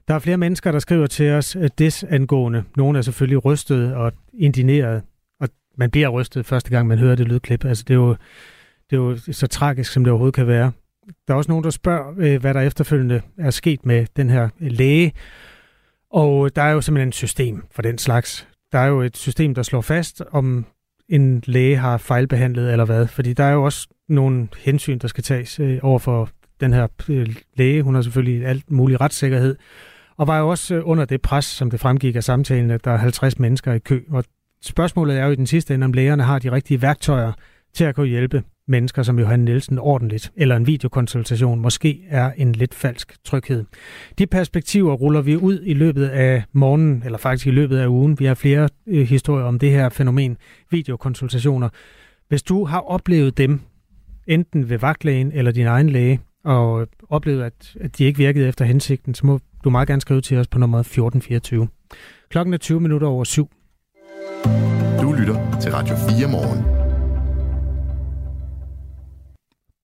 Der er flere mennesker, der skriver til os øh, desangående. Nogle er selvfølgelig rystet og indineret, og man bliver rystet første gang, man hører det lydklip. Altså, det er jo, det er jo så tragisk, som det overhovedet kan være. Der er også nogen, der spørger, øh, hvad der efterfølgende er sket med den her øh, læge. Og der er jo simpelthen et system for den slags. Der er jo et system, der slår fast, om en læge har fejlbehandlet eller hvad. Fordi der er jo også nogle hensyn, der skal tages over for den her læge. Hun har selvfølgelig alt mulig retssikkerhed. Og var jo også øh, under det pres, som det fremgik af samtalen, at der er 50 mennesker i kø. Og spørgsmålet er jo i den sidste ende, om lægerne har de rigtige værktøjer til at kunne hjælpe mennesker som Johan Nielsen ordentligt, eller en videokonsultation måske er en lidt falsk tryghed. De perspektiver ruller vi ud i løbet af morgenen, eller faktisk i løbet af ugen. Vi har flere øh, historier om det her fænomen, videokonsultationer. Hvis du har oplevet dem, enten ved vagtlægen eller din egen læge, og oplevet, at, at de ikke virkede efter hensigten, så må du meget gerne skrive til os på nummer 1424. Klokken er 20 minutter over syv. Du lytter til Radio 4 morgen.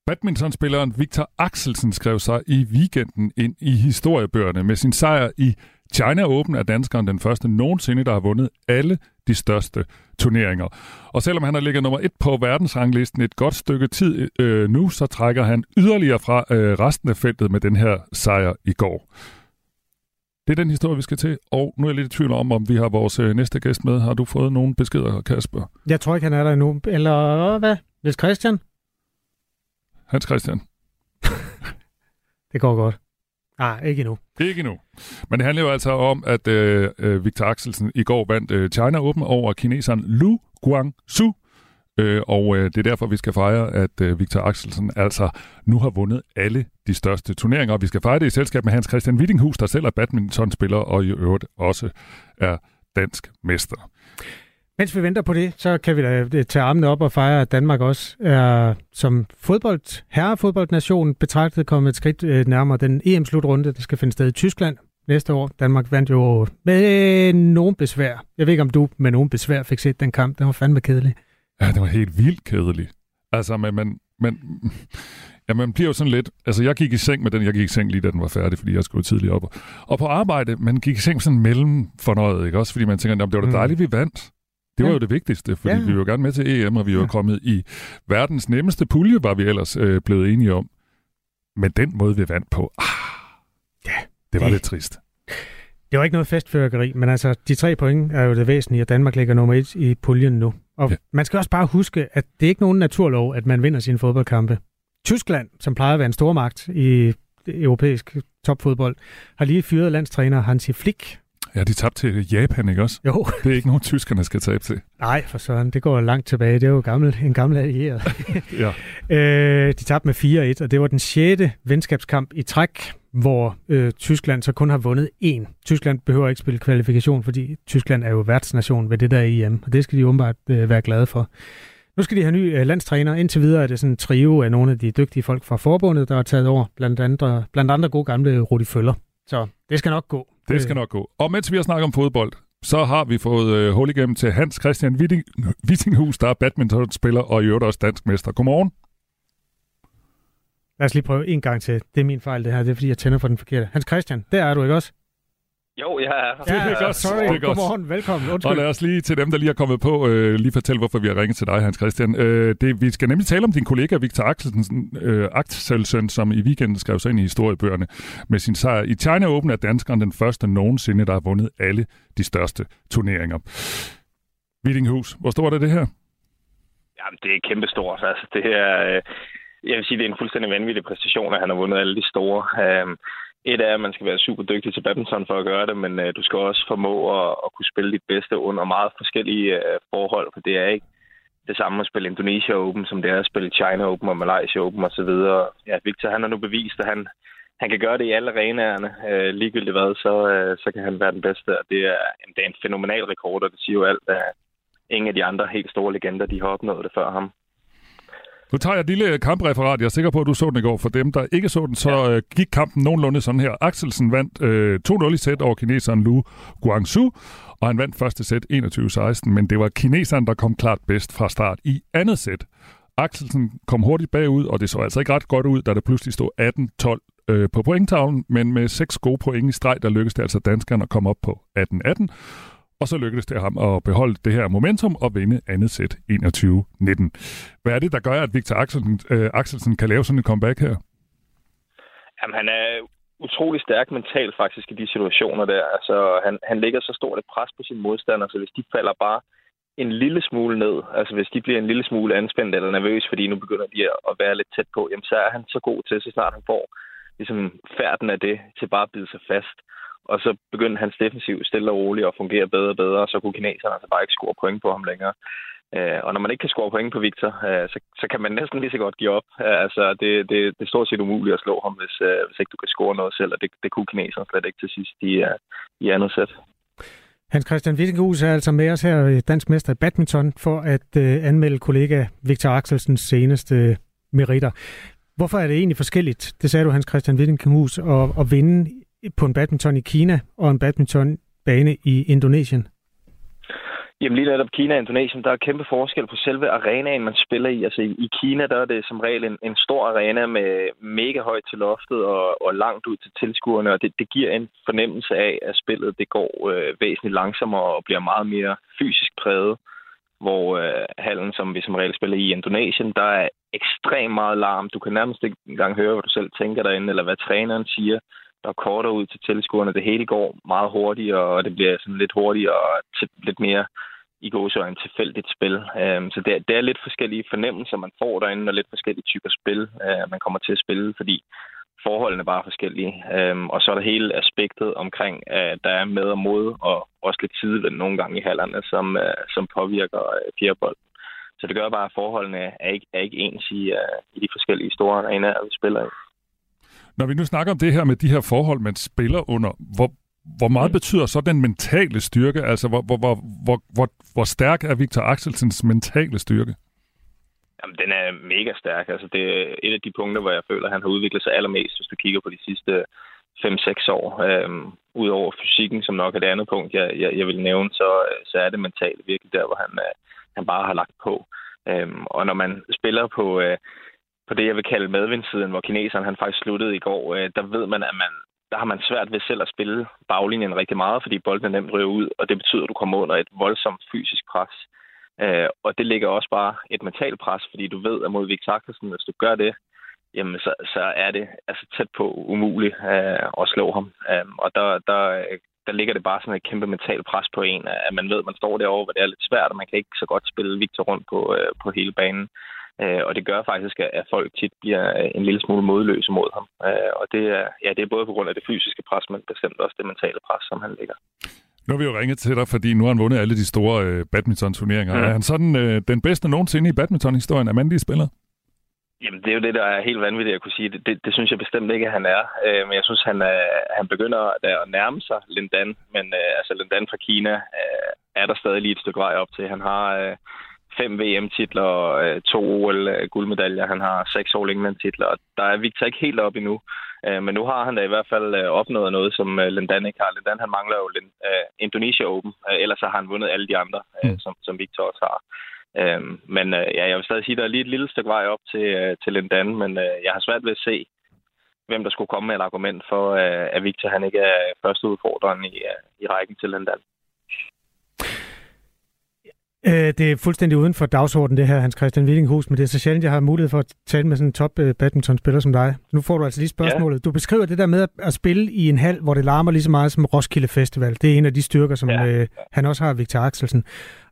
Badmintonspilleren Victor Axelsen skrev sig i weekenden ind i historiebøgerne med sin sejr i China Open er danskeren den første nogensinde, der har vundet alle de største turneringer. Og selvom han har ligget nummer et på verdensranglisten et godt stykke tid øh, nu, så trækker han yderligere fra øh, resten af feltet med den her sejr i går. Det er den historie, vi skal til, og nu er jeg lidt i tvivl om, om vi har vores øh, næste gæst med. Har du fået nogle beskeder, Kasper? Jeg tror ikke, han er der endnu. Eller hvad? Hvis Christian? Hans Christian. (laughs) det går godt. Nej, ah, ikke endnu. Ikke endnu. Men det handler jo altså om, at øh, øh, Victor Axelsen i går vandt øh, China Open over kineseren Lu Guangzhou. Øh, og øh, det er derfor, vi skal fejre, at øh, Victor Axelsen altså nu har vundet alle de største turneringer. Og vi skal fejre det i selskab med Hans Christian Wittinghus, der selv er badmintonspiller og i øvrigt også er dansk mester. Mens vi venter på det, så kan vi da øh, tage armene op og fejre, at Danmark også er som fodbold, herrefodboldnation betragtet kommet et skridt øh, nærmere den EM-slutrunde, der skal finde sted i Tyskland næste år. Danmark vandt jo med nogen besvær. Jeg ved ikke, om du med nogen besvær fik set den kamp. Den var fandme kedelig. Ja, det var helt vildt kedelig. Altså, men, men, men ja, man bliver jo sådan lidt... Altså, jeg gik i seng med den. Jeg gik i seng lige, da den var færdig, fordi jeg skulle tidligt op. Og på arbejde, man gik i seng sådan mellem fornøjet, ikke? Også fordi man tænker, det var da mm. dejligt, vi vandt. Det var ja. jo det vigtigste, fordi ja. vi var gerne med til EM, og vi var ja. kommet i verdens nemmeste pulje, var vi ellers øh, blevet enige om. Men den måde, vi vandt på, ah, ja, det var det, lidt trist. Det var ikke noget festfyrkeri, men altså, de tre point er jo det væsentlige, at Danmark ligger nummer et i puljen nu. Og ja. man skal også bare huske, at det er ikke nogen naturlov, at man vinder sine fodboldkampe. Tyskland, som plejer at være en stormagt i europæisk topfodbold, har lige fyret landstræner Hansi Flick, Ja, de tabte til Japan, ikke også? Jo. Det er ikke nogen, tyskerne skal tabe til. Nej, for sådan. Det går langt tilbage. Det er jo gammel, en gammel allieret. ja. (laughs) øh, de tabte med 4-1, og det var den sjette venskabskamp i træk, hvor øh, Tyskland så kun har vundet én. Tyskland behøver ikke spille kvalifikation, fordi Tyskland er jo værtsnation ved det der EM, og det skal de åbenbart øh, være glade for. Nu skal de have ny øh, landstræner. Indtil videre er det sådan en trio af nogle af de dygtige folk fra forbundet, der har taget over, blandt andre, blandt andre gode gamle Rudi Føller. Så det skal nok gå. Det skal nok gå. Og mens vi har snakket om fodbold, så har vi fået øh, hul igennem til Hans Christian Witting, Wittinghus, der er badmintonspiller og i øvrigt også dansk mester. Godmorgen. Lad os lige prøve en gang til. Det er min fejl, det her. Det er, fordi jeg tænder for den forkerte. Hans Christian, der er du ikke også? Jo, jeg er her. Ja, det er godt. Sorry. Det er godt. Godmorgen. Velkommen. Undskyld. Og lad os lige til dem, der lige er kommet på, øh, lige fortælle, hvorfor vi har ringet til dig, Hans Christian. Øh, det, vi skal nemlig tale om din kollega Victor Axelsen, øh, Axelsen, som i weekenden skrev sig ind i historiebøgerne med sin sejr. I China Open er danskeren den første nogensinde, der har vundet alle de største turneringer. Wittinghus, hvor stort er det her? Jamen, det er kæmpestort. Altså, det her, øh, jeg vil sige, det er en fuldstændig vanvittig præstation, at han har vundet alle de store. Øh, et er, at man skal være super dygtig til badminton for at gøre det, men øh, du skal også formå at, at kunne spille dit bedste under meget forskellige øh, forhold, for det er ikke det samme at spille Indonesia Open, som det er at spille China Open og Malaysia Open osv. Ja, Victor han har nu bevist, at han, han kan gøre det i alle arenaerne. Øh, ligegyldigt hvad, så, øh, så kan han være den bedste, og det er, det er en fænomenal rekord, og det siger jo alt, at ingen af de andre helt store legender, de har opnået det før ham. Nu tager jeg et lille kampreferat. Jeg er sikker på, at du så den i går. For dem, der ikke så den, så ja. Øh, gik kampen nogenlunde sådan her. Axelsen vandt øh, 2-0 i sæt over kineseren Lu Guangzhou, og han vandt første sæt 21-16, men det var kineseren, der kom klart bedst fra start i andet sæt. Axelsen kom hurtigt bagud, og det så altså ikke ret godt ud, da der pludselig stod 18-12 øh, på pointtavlen, men med seks gode point i streg, der lykkedes det altså danskerne at komme op på 18-18. Og så lykkedes det ham at beholde det her momentum og vinde andet sæt 21-19. Hvad er det, der gør, at Victor Axelsen, øh, Axelsen kan lave sådan en comeback her? Jamen, han er utrolig stærk mentalt faktisk i de situationer der. Altså, han, han lægger så stort et pres på sine modstandere, så hvis de falder bare en lille smule ned, altså hvis de bliver en lille smule anspændt eller nervøs, fordi nu begynder de at være lidt tæt på, jamen så er han så god til, så snart han får ligesom færden af det, til bare at bide sig fast. Og så begyndte hans defensiv stille og roligt at fungere bedre og bedre, og så kunne kineserne altså bare ikke score point på ham længere. Øh, og når man ikke kan score point på Victor, øh, så, så kan man næsten lige så godt give op. Øh, altså, det, det, det er stort set umuligt at slå ham, hvis, øh, hvis ikke du kan score noget selv, og det, det kunne kineserne slet ikke til sidst i, øh, i andet sæt. Hans Christian Wittinghus er altså med os her, øh, dansk mester i badminton, for at anmelde kollega Victor Axelsens seneste meritter. Hvorfor er det egentlig forskelligt, det sagde du Hans Christian Wittinghus, at, at vinde på en badminton i Kina og en badmintonbane i Indonesien? Jamen lige netop Kina og Indonesien, der er kæmpe forskel på selve arenaen, man spiller i. Altså i Kina, der er det som regel en, en stor arena med mega højt til loftet og, og langt ud til tilskuerne, og det, det giver en fornemmelse af, at spillet det går øh, væsentligt langsommere og bliver meget mere fysisk præget. Hvor øh, hallen, som vi som regel spiller i Indonesien, der er ekstremt meget larm. Du kan nærmest ikke engang høre, hvad du selv tænker derinde, eller hvad træneren siger der er kortere ud til tilskuerne. Det hele går meget hurtigere, og det bliver sådan lidt hurtigere og lidt mere i gåsøjne tilfældigt spil. Øhm, så det, det er lidt forskellige fornemmelser, man får derinde, og lidt forskellige typer spil, øh, man kommer til at spille, fordi forholdene er bare forskellige. Øhm, og så er der hele aspektet omkring, at der er med og mod, og også lidt sidevind nogle gange i hallerne, som, øh, som påvirker øh, fjerbold. Så det gør bare, at forholdene er ikke, er ikke ens i, uh, i de forskellige store arenaer, vi spiller i. Når vi nu snakker om det her med de her forhold, man spiller under, hvor, hvor meget mm. betyder så den mentale styrke? Altså, hvor, hvor, hvor, hvor, hvor, hvor stærk er Victor Axelsens mentale styrke? Jamen, den er mega stærk. Altså, det er et af de punkter, hvor jeg føler, at han har udviklet sig allermest, hvis du kigger på de sidste 5-6 år. Øhm, Udover fysikken, som nok er det andet punkt, jeg, jeg, jeg vil nævne, så, så er det mentalt virkelig der, hvor han, øh, han bare har lagt på. Øhm, og når man spiller på, øh, på det, jeg vil kalde medvindsiden, hvor kineseren han faktisk sluttede i går, øh, der ved man, at man, der har man svært ved selv at spille baglinjen rigtig meget, fordi bolden nemt ryger ud, og det betyder, at du kommer under et voldsomt fysisk pres. Øh, og det ligger også bare et mentalt pres, fordi du ved, at mod Victor Akkersen, hvis du gør det, jamen så, så er det altså tæt på umuligt øh, at slå ham. Øh, og der, der, der ligger det bare sådan et kæmpe mentalt pres på en, at man ved, at man står derovre, hvor det er lidt svært, og man kan ikke så godt spille Victor rundt på, øh, på hele banen. Øh, og det gør faktisk, at folk tit bliver øh, en lille smule modløse mod ham. Øh, og det er, ja, det er både på grund af det fysiske pres, men bestemt også det mentale pres, som han ligger. Nu har vi jo ringet til dig, fordi nu har han vundet alle de store øh, badminton-turneringer. Mm. Er han sådan øh, den bedste nogensinde i badminton-historien af mandlige spillere? Jamen, det er jo det, der er helt vanvittigt at kunne sige. Det, det, det synes jeg bestemt ikke, at han er. Øh, men jeg synes, han, er, han begynder at nærme sig Lindan. Men øh, altså, Lindan fra Kina øh, er der stadig lige et stykke vej op til. Han har... Øh, fem VM-titler, øh, to OL-guldmedaljer, han har seks All England-titler, og der er Victor ikke helt op endnu. Øh, men nu har han da i hvert fald øh, opnået noget, som Lindan ikke har. Lindan, han mangler jo Indonesia Open, ellers har han vundet alle de andre, mm. som, som Victor også har. Men ja, jeg vil stadig sige, at der er lige et lille stykke vej op til, til Lindan, men jeg har svært ved at se, hvem der skulle komme med et argument for, at Victor han ikke er første udfordreren i, i rækken til Lindan. Øh, det er fuldstændig uden for dagsordenen, det her, Hans Christian Wittinghus, men det er så sjældent, jeg har mulighed for at tale med sådan en top øh, badmintonspiller som dig. Nu får du altså lige spørgsmålet. Ja. Du beskriver det der med at spille i en hal, hvor det larmer lige så meget som Roskilde Festival. Det er en af de styrker, som ja. øh, han også har, Victor Axelsen.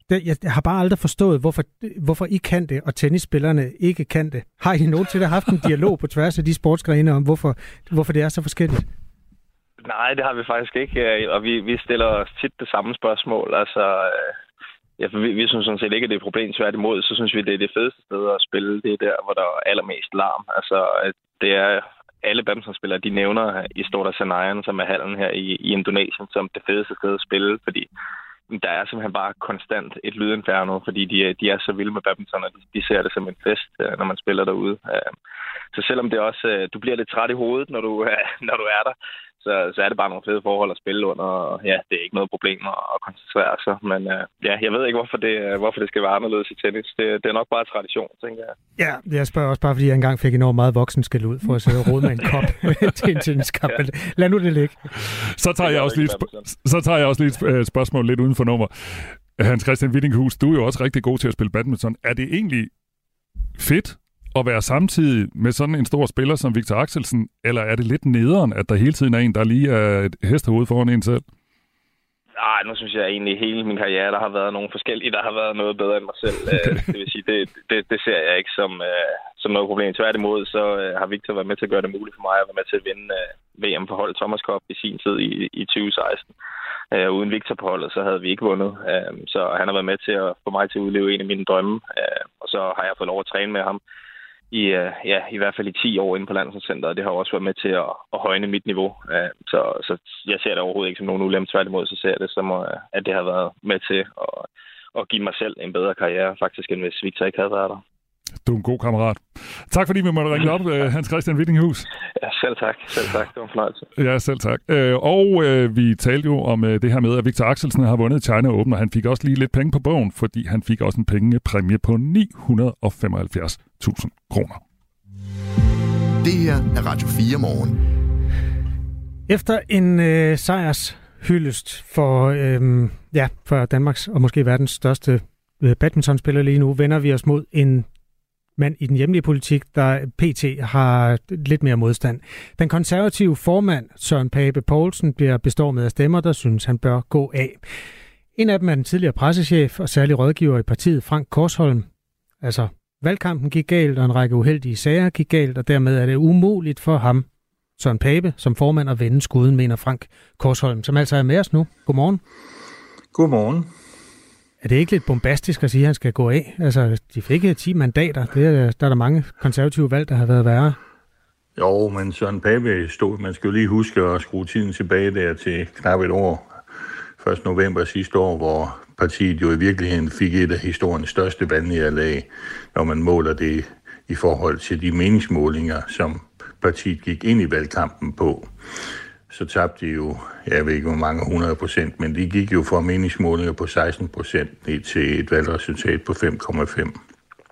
Det, jeg har bare aldrig forstået, hvorfor, hvorfor I kan det, og tennisspillerne ikke kan det. Har I nogensinde haft en dialog på tværs af de sportsgrene om, hvorfor, hvorfor det er så forskelligt? Nej, det har vi faktisk ikke, og vi, vi stiller os tit det samme spørgsmål. Altså, øh, Ja, for vi, vi synes sådan set ikke, at det er et problem. Tværtimod, så synes vi, det er det fedeste sted at spille. Det er der, hvor der er allermest larm. Altså, det er alle badmintonspillere, de nævner i Storta Senayan, som er hallen her i, i Indonesien, som det fedeste sted at spille, fordi der er simpelthen bare konstant et lydinferno, fordi de, de er så vilde med badminton, og de, de ser det som en fest, øh, når man spiller derude. Øh, så selvom det også, øh, du bliver lidt træt i hovedet, når du, (laughs) når du er der, så, så er det bare nogle fede forhold at spille under, og ja, det er ikke noget problem at koncentrere sig. Men uh, ja, jeg ved ikke, hvorfor det, hvorfor det skal være anderledes i tennis. Det, det er nok bare tradition, tænker jeg. Ja, jeg spørger også bare, fordi jeg engang fik enormt meget voksenskæld ud for at sidde og rode med en kop (laughs) til en tenniskamp. ja. Lad nu det ligge. Så tager, jeg også lige, så tager jeg også lige et øh, spørgsmål lidt uden for nummer. Hans Christian Wittinghus, du er jo også rigtig god til at spille badminton. Er det egentlig fedt at være samtidig med sådan en stor spiller som Victor Axelsen, eller er det lidt nederen, at der hele tiden er en, der lige er et hestehoved foran en selv? Nej, nu synes jeg egentlig, at hele min karriere, der har været nogle forskellige, der har været noget bedre end mig selv. (laughs) Øh, det vil sige, det, det, det ser jeg ikke som, uh, som noget problem. Tværtimod, så uh, har Victor været med til at gøre det muligt for mig at være med til at vinde uh, VM for hold Thomas Cup i sin tid i, i 2016. Uh, uden Victor på holdet, så havde vi ikke vundet. Uh, så han har været med til at få mig til at udleve en af mine drømme. Uh, og så har jeg fået lov at træne med ham i, uh, ja, i hvert fald i 10 år inde på landsholdscenteret. Det har også været med til at, at højne mit niveau. Uh, så, så jeg ser det overhovedet ikke som nogen ulempe. Tværtimod, så ser jeg det som, uh, at det har været med til at, at give mig selv en bedre karriere, faktisk, end hvis Victor ikke havde været der. Du er en god kammerat. Tak fordi vi måtte ringe op, øh, Hans Christian Wittinghus. Ja, selv tak. Selv tak. Det var en fornøjelse. Ja, selv tak. Øh, og øh, vi talte jo om det her med, at Victor Axelsen har vundet China Open, og han fik også lige lidt penge på bogen, fordi han fik også en pengepræmie på 975.000 kroner. Det her er Radio 4 morgen. Efter en øh, sejrs hyldest for, øh, ja, for Danmarks og måske verdens største badmintonspiller lige nu, vender vi os mod en mand i den hjemlige politik, der pt. har lidt mere modstand. Den konservative formand, Søren Pape Poulsen, bliver bestormet af stemmer, der synes, han bør gå af. En af dem er den tidligere pressechef og særlig rådgiver i partiet, Frank Korsholm. Altså, valgkampen gik galt, og en række uheldige sager gik galt, og dermed er det umuligt for ham, Søren Pape, som formand at vende skuden, mener Frank Korsholm, som altså er med os nu. Godmorgen. Godmorgen. Er det ikke lidt bombastisk at sige, at han skal gå af? Altså, de fik 10 mandater. Det er, der er der mange konservative valg, der har været værre. Jo, men Søren Pape stod, man skal jo lige huske at skrue tiden tilbage der til knap et år, 1. november sidste år, hvor partiet jo i virkeligheden fik et af historiens største valgnederlag, når man måler det i forhold til de meningsmålinger, som partiet gik ind i valgkampen på så tabte de jo, jeg ved ikke hvor mange 100 procent, men de gik jo fra meningsmålinger på 16 procent ned til et valgresultat på 5,5.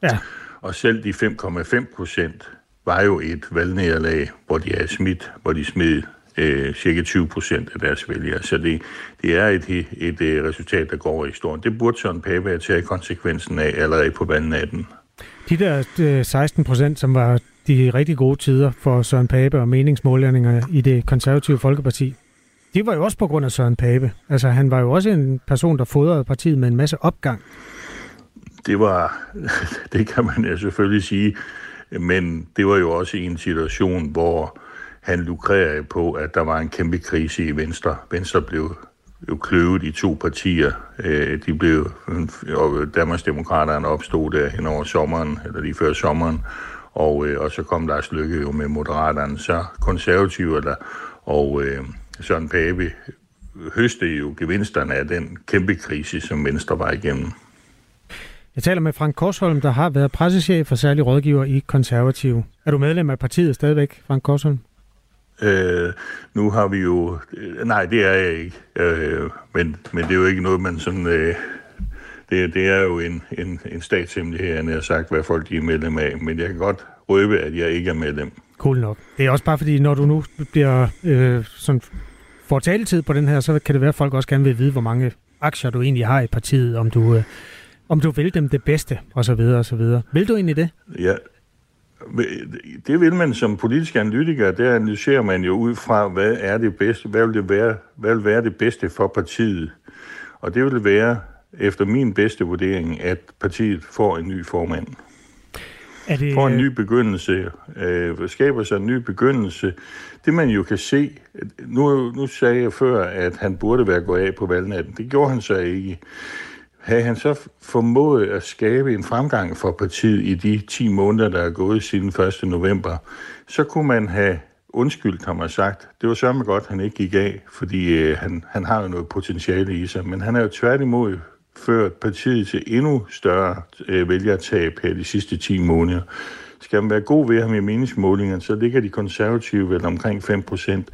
Ja. Og selv de 5,5 procent var jo et valgnederlag, hvor de er smidt, hvor de smed øh, cirka 20 procent af deres vælgere. Så det, det er et, et, et øh, resultat, der går over i historien. Det burde Søren Pape have taget konsekvensen af allerede på valgnatten. De der 16 øh, procent, som var de rigtig gode tider for Søren Pape og meningsmålingerne i det konservative Folkeparti. Det var jo også på grund af Søren Pape. Altså, han var jo også en person, der fodrede partiet med en masse opgang. Det var, (laughs) det kan man ja selvfølgelig sige, men det var jo også en situation, hvor han lukrerede på, at der var en kæmpe krise i Venstre. Venstre blev jo kløvet i to partier. Øh, de blev, og Danmarksdemokraterne opstod der hen over sommeren, eller lige før sommeren, og, øh, og så kom Lars Lykke jo med Moderaterne, så konservative der, og øh, Søren Pape høste jo gevinsterne af den kæmpe krise, som Venstre var igennem. Jeg taler med Frank Korsholm, der har været pressechef og særlig rådgiver i Konservative. Er du medlem af partiet stadigvæk, Frank Korsholm? Øh, nu har vi jo... Øh, nej, det er jeg ikke. Øh, men, men det er jo ikke noget, man sådan... Øh, det, det er jo en, en, en statshemmelighed, han har sagt, hvad folk de er medlem af. Men jeg kan godt røbe, at jeg ikke er medlem. Cool nok. Det er også bare fordi, når du nu bliver øh, sådan, får taletid på den her, så kan det være, at folk også gerne vil vide, hvor mange aktier du egentlig har i partiet, om du, øh, om du vil dem det bedste, og så videre, og så videre. Vil du egentlig det? Ja, det vil man som politisk analytiker, der analyserer man jo ud fra, hvad er det bedste, hvad vil det være, hvad vil være det bedste for partiet. Og det vil være, efter min bedste vurdering, at partiet får en ny formand. Er det... Får en ny begyndelse, øh, skaber sig en ny begyndelse. Det man jo kan se, nu, nu sagde jeg før, at han burde være gået af på valgnatten. Det gjorde han så ikke. Havde han så formået at skabe en fremgang for partiet i de 10 måneder, der er gået siden 1. november, så kunne man have undskyldt ham og sagt, det var sørme godt, han ikke gik af, fordi øh, han, han har jo noget potentiale i sig. Men han har jo tværtimod ført partiet til endnu større øh, vælgertab her de sidste 10 måneder. Skal man være god ved ham i meningsmålingerne, så ligger de konservative vel omkring 5 procent.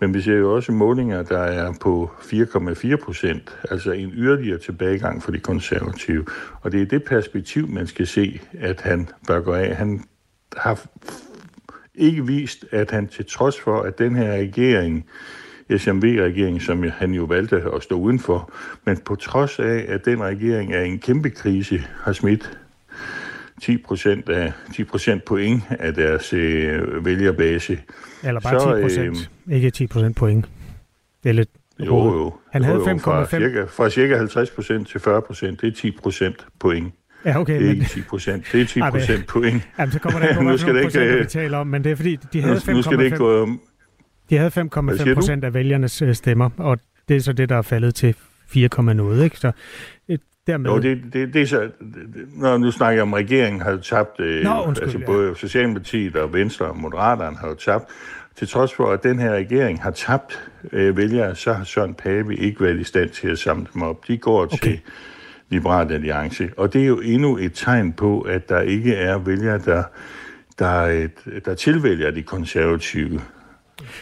Men vi ser jo også målinger, der er på 4,4 procent, altså en yderligere tilbagegang for de konservative. Og det er det perspektiv, man skal se, at han bør gå af. Han har ikke vist, at han til trods for, at den her regering SMV-regering, som han jo valgte at stå udenfor. Men på trods af, at den regering er i en kæmpe krise, har smidt 10 procent af 10 procent point af deres øh, vælgerbase. Eller bare så, 10 procent, øh, ikke 10 procent point. Det er lidt jo, jo. Han havde 5,5. Fra, cirka, fra cirka 50 procent til 40 procent, det er 10 procent point. Ja, okay. Det er men... ikke 10 procent, det er (laughs) 10 procent point. Jamen, så kommer der (laughs) ikke nogen procent, vi taler om, men det er fordi, de havde 5,5 de havde 5,5 procent af vælgernes øh, stemmer, og det er så det, der er faldet til 4,0, ikke? Så dermed... Jo, det, det, det er så... Når nu snakker jeg om, regeringen har tabt... Øh, Nå, undskyld, altså både. Socialdemokratiet og Venstre og Moderaterne har jo tabt. Til trods for, at den her regering har tabt øh, vælgere, så har Søren Pape ikke været i stand til at samle dem op. De går okay. til Liberal Alliance. Og det er jo endnu et tegn på, at der ikke er vælgere, der, der, der tilvælger de konservative.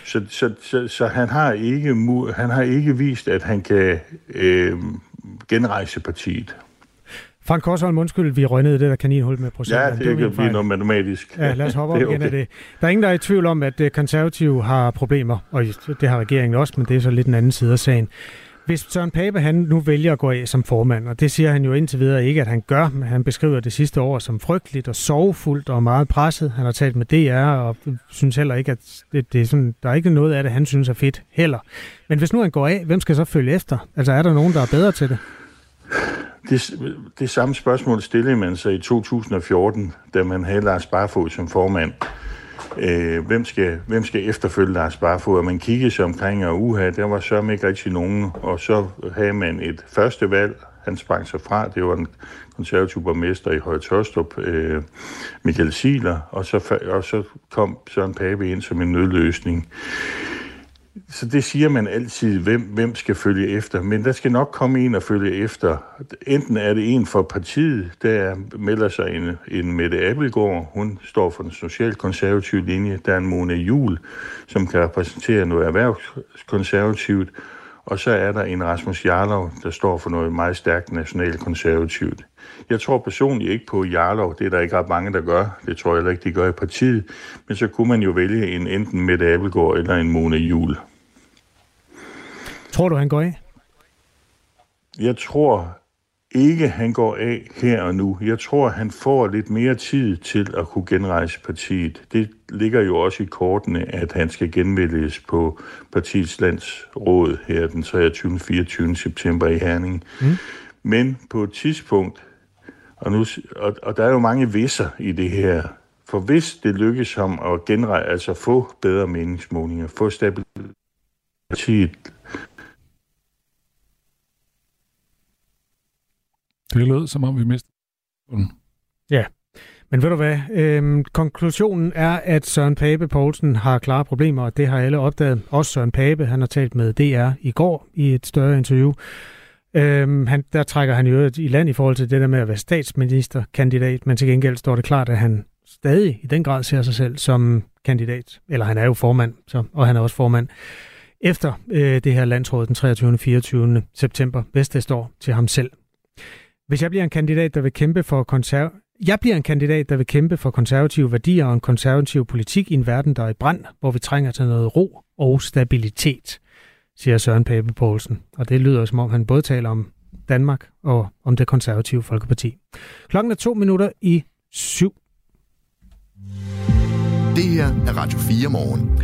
Så, så, så, så han, har ikke, han har ikke vist, at han kan øh, genrejse partiet. Frank Korsholm, undskyld, vi rønnede det der kaninhul med procenter. Ja, det, kan blive noget matematisk. Ja, lad os (laughs) hoppe op igen okay. af det. Der er ingen, der er i tvivl om, at konservative har problemer, og det har regeringen også, men det er så lidt en anden side af sagen. Hvis Søren Pape han nu vælger at gå af som formand, og det siger han jo indtil videre ikke, at han gør, men han beskriver det sidste år som frygteligt og sorgfuldt og meget presset. Han har talt med DR og synes heller ikke, at det, det er sådan, der er ikke noget af det, han synes er fedt heller. Men hvis nu han går af, hvem skal så følge efter? Altså er der nogen, der er bedre til det? Det, det samme spørgsmål stillede man sig i 2014, da man havde Lars Barfod som formand. Øh, hvem, skal, hvem skal efterfølge Lars Barfod? Og man kiggede sig omkring, og uha, der var så ikke rigtig nogen. Og så havde man et første valg, han sprang sig fra, det var den konservative borgmester i Høje Tørstrup, øh, Michael Siler, og så, og så kom Søren Pape ind som en nødløsning. Så det siger man altid, hvem, hvem skal følge efter. Men der skal nok komme en og følge efter. Enten er det en for partiet, der melder sig en, en Mette Abelgaard. Hun står for den socialkonservative linje. Der er en Mona Jul, som kan repræsentere noget erhvervskonservativt. Og så er der en Rasmus Jarlov, der står for noget meget stærkt nationalkonservativt. Jeg tror personligt ikke på Jarlov. Det er der ikke ret mange, der gør. Det tror jeg heller ikke, de gør i partiet. Men så kunne man jo vælge en enten Mette Abelgaard eller en Mona Jul. Tror du, han går af? Jeg tror ikke, han går af her og nu. Jeg tror, han får lidt mere tid til at kunne genrejse partiet. Det ligger jo også i kortene, at han skal genvælges på partiets landsråd her den 23. 24. september i Herning. Mm. Men på et tidspunkt, og, nu, og, og der er jo mange visser i det her, for hvis det lykkes ham at genrejse, altså få bedre meningsmålinger, få stabilitet Det lød, som om vi mistede Ja, men ved du hvad? Øhm, konklusionen er, at Søren Pape Poulsen har klare problemer, og det har alle opdaget. Også Søren Pape, han har talt med DR i går i et større interview. Øhm, han, der trækker han jo i land i forhold til det der med at være statsministerkandidat, men til gengæld står det klart, at han stadig i den grad ser sig selv som kandidat. Eller han er jo formand, så, og han er også formand efter øh, det her landsråd den 23. og 24. september, hvis det står til ham selv. Hvis jeg bliver en kandidat, der vil kæmpe for konserv... Jeg bliver en kandidat, der vil kæmpe for konservative værdier og en konservativ politik i en verden, der er i brand, hvor vi trænger til noget ro og stabilitet, siger Søren Pape Poulsen. Og det lyder som om, han både taler om Danmark og om det konservative Folkeparti. Klokken er to minutter i syv. Det her er Radio 4 morgen.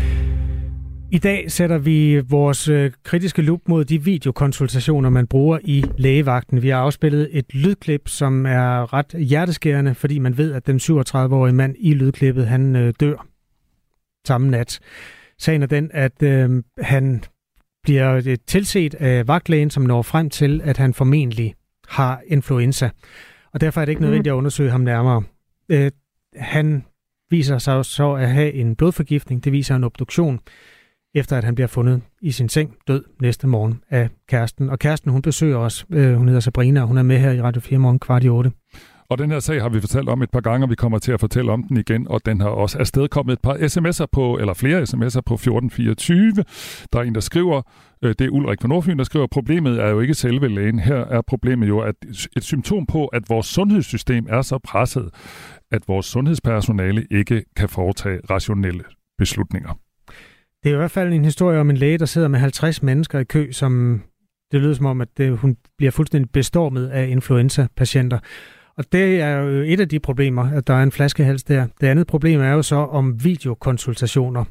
I dag sætter vi vores øh, kritiske lup mod de videokonsultationer, man bruger i lægevagten. Vi har afspillet et lydklip, som er ret hjerteskærende, fordi man ved, at den 37-årige mand i lydklippet, han øh, dør samme nat. Sagen er den, at øh, han bliver øh, tilset af vagtlægen, som når frem til, at han formentlig har influenza. Og derfor er det ikke nødvendigt at undersøge ham nærmere. Øh, han viser sig så at have en blodforgiftning. Det viser en obduktion efter at han bliver fundet i sin seng død næste morgen af kæresten. Og kæresten, hun besøger os. Øh, hun hedder Sabrina, og hun er med her i Radio 4 morgen kvart i 8. Og den her sag har vi fortalt om et par gange, og vi kommer til at fortælle om den igen, og den har også afstedkommet et par sms'er på, eller flere sms'er på 1424. Der er en, der skriver, øh, det er Ulrik fra Nordfyn, der skriver, problemet er jo ikke selve lægen. Her er problemet jo at et symptom på, at vores sundhedssystem er så presset, at vores sundhedspersonale ikke kan foretage rationelle beslutninger. Det er i hvert fald en historie om en læge, der sidder med 50 mennesker i kø, som det lyder som om, at det, hun bliver fuldstændig bestormet af influenza-patienter. Og det er jo et af de problemer, at der er en flaskehals der. Det andet problem er jo så, om videokonsultationer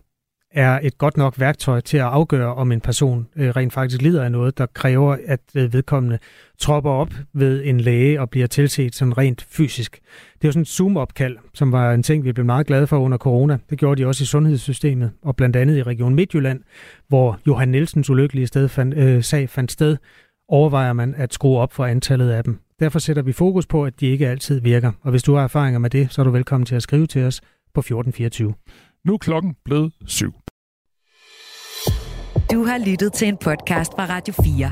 er et godt nok værktøj til at afgøre, om en person øh, rent faktisk lider af noget, der kræver, at øh, vedkommende tropper op ved en læge og bliver tilset sådan rent fysisk. Det er jo sådan et Zoom-opkald, som var en ting, vi blev meget glade for under corona. Det gjorde de også i sundhedssystemet, og blandt andet i Region Midtjylland, hvor Johan Nielsens ulykkelige sted fandt, øh, sag fandt sted, overvejer man at skrue op for antallet af dem. Derfor sætter vi fokus på, at de ikke altid virker. Og hvis du har erfaringer med det, så er du velkommen til at skrive til os på 1424. Nu er klokken blevet syv. Du har lyttet til en podcast fra Radio 4.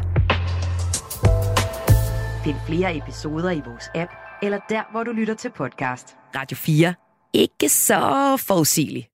Find flere episoder i vores app, eller der, hvor du lytter til podcast. Radio 4. Ikke så forudsigeligt.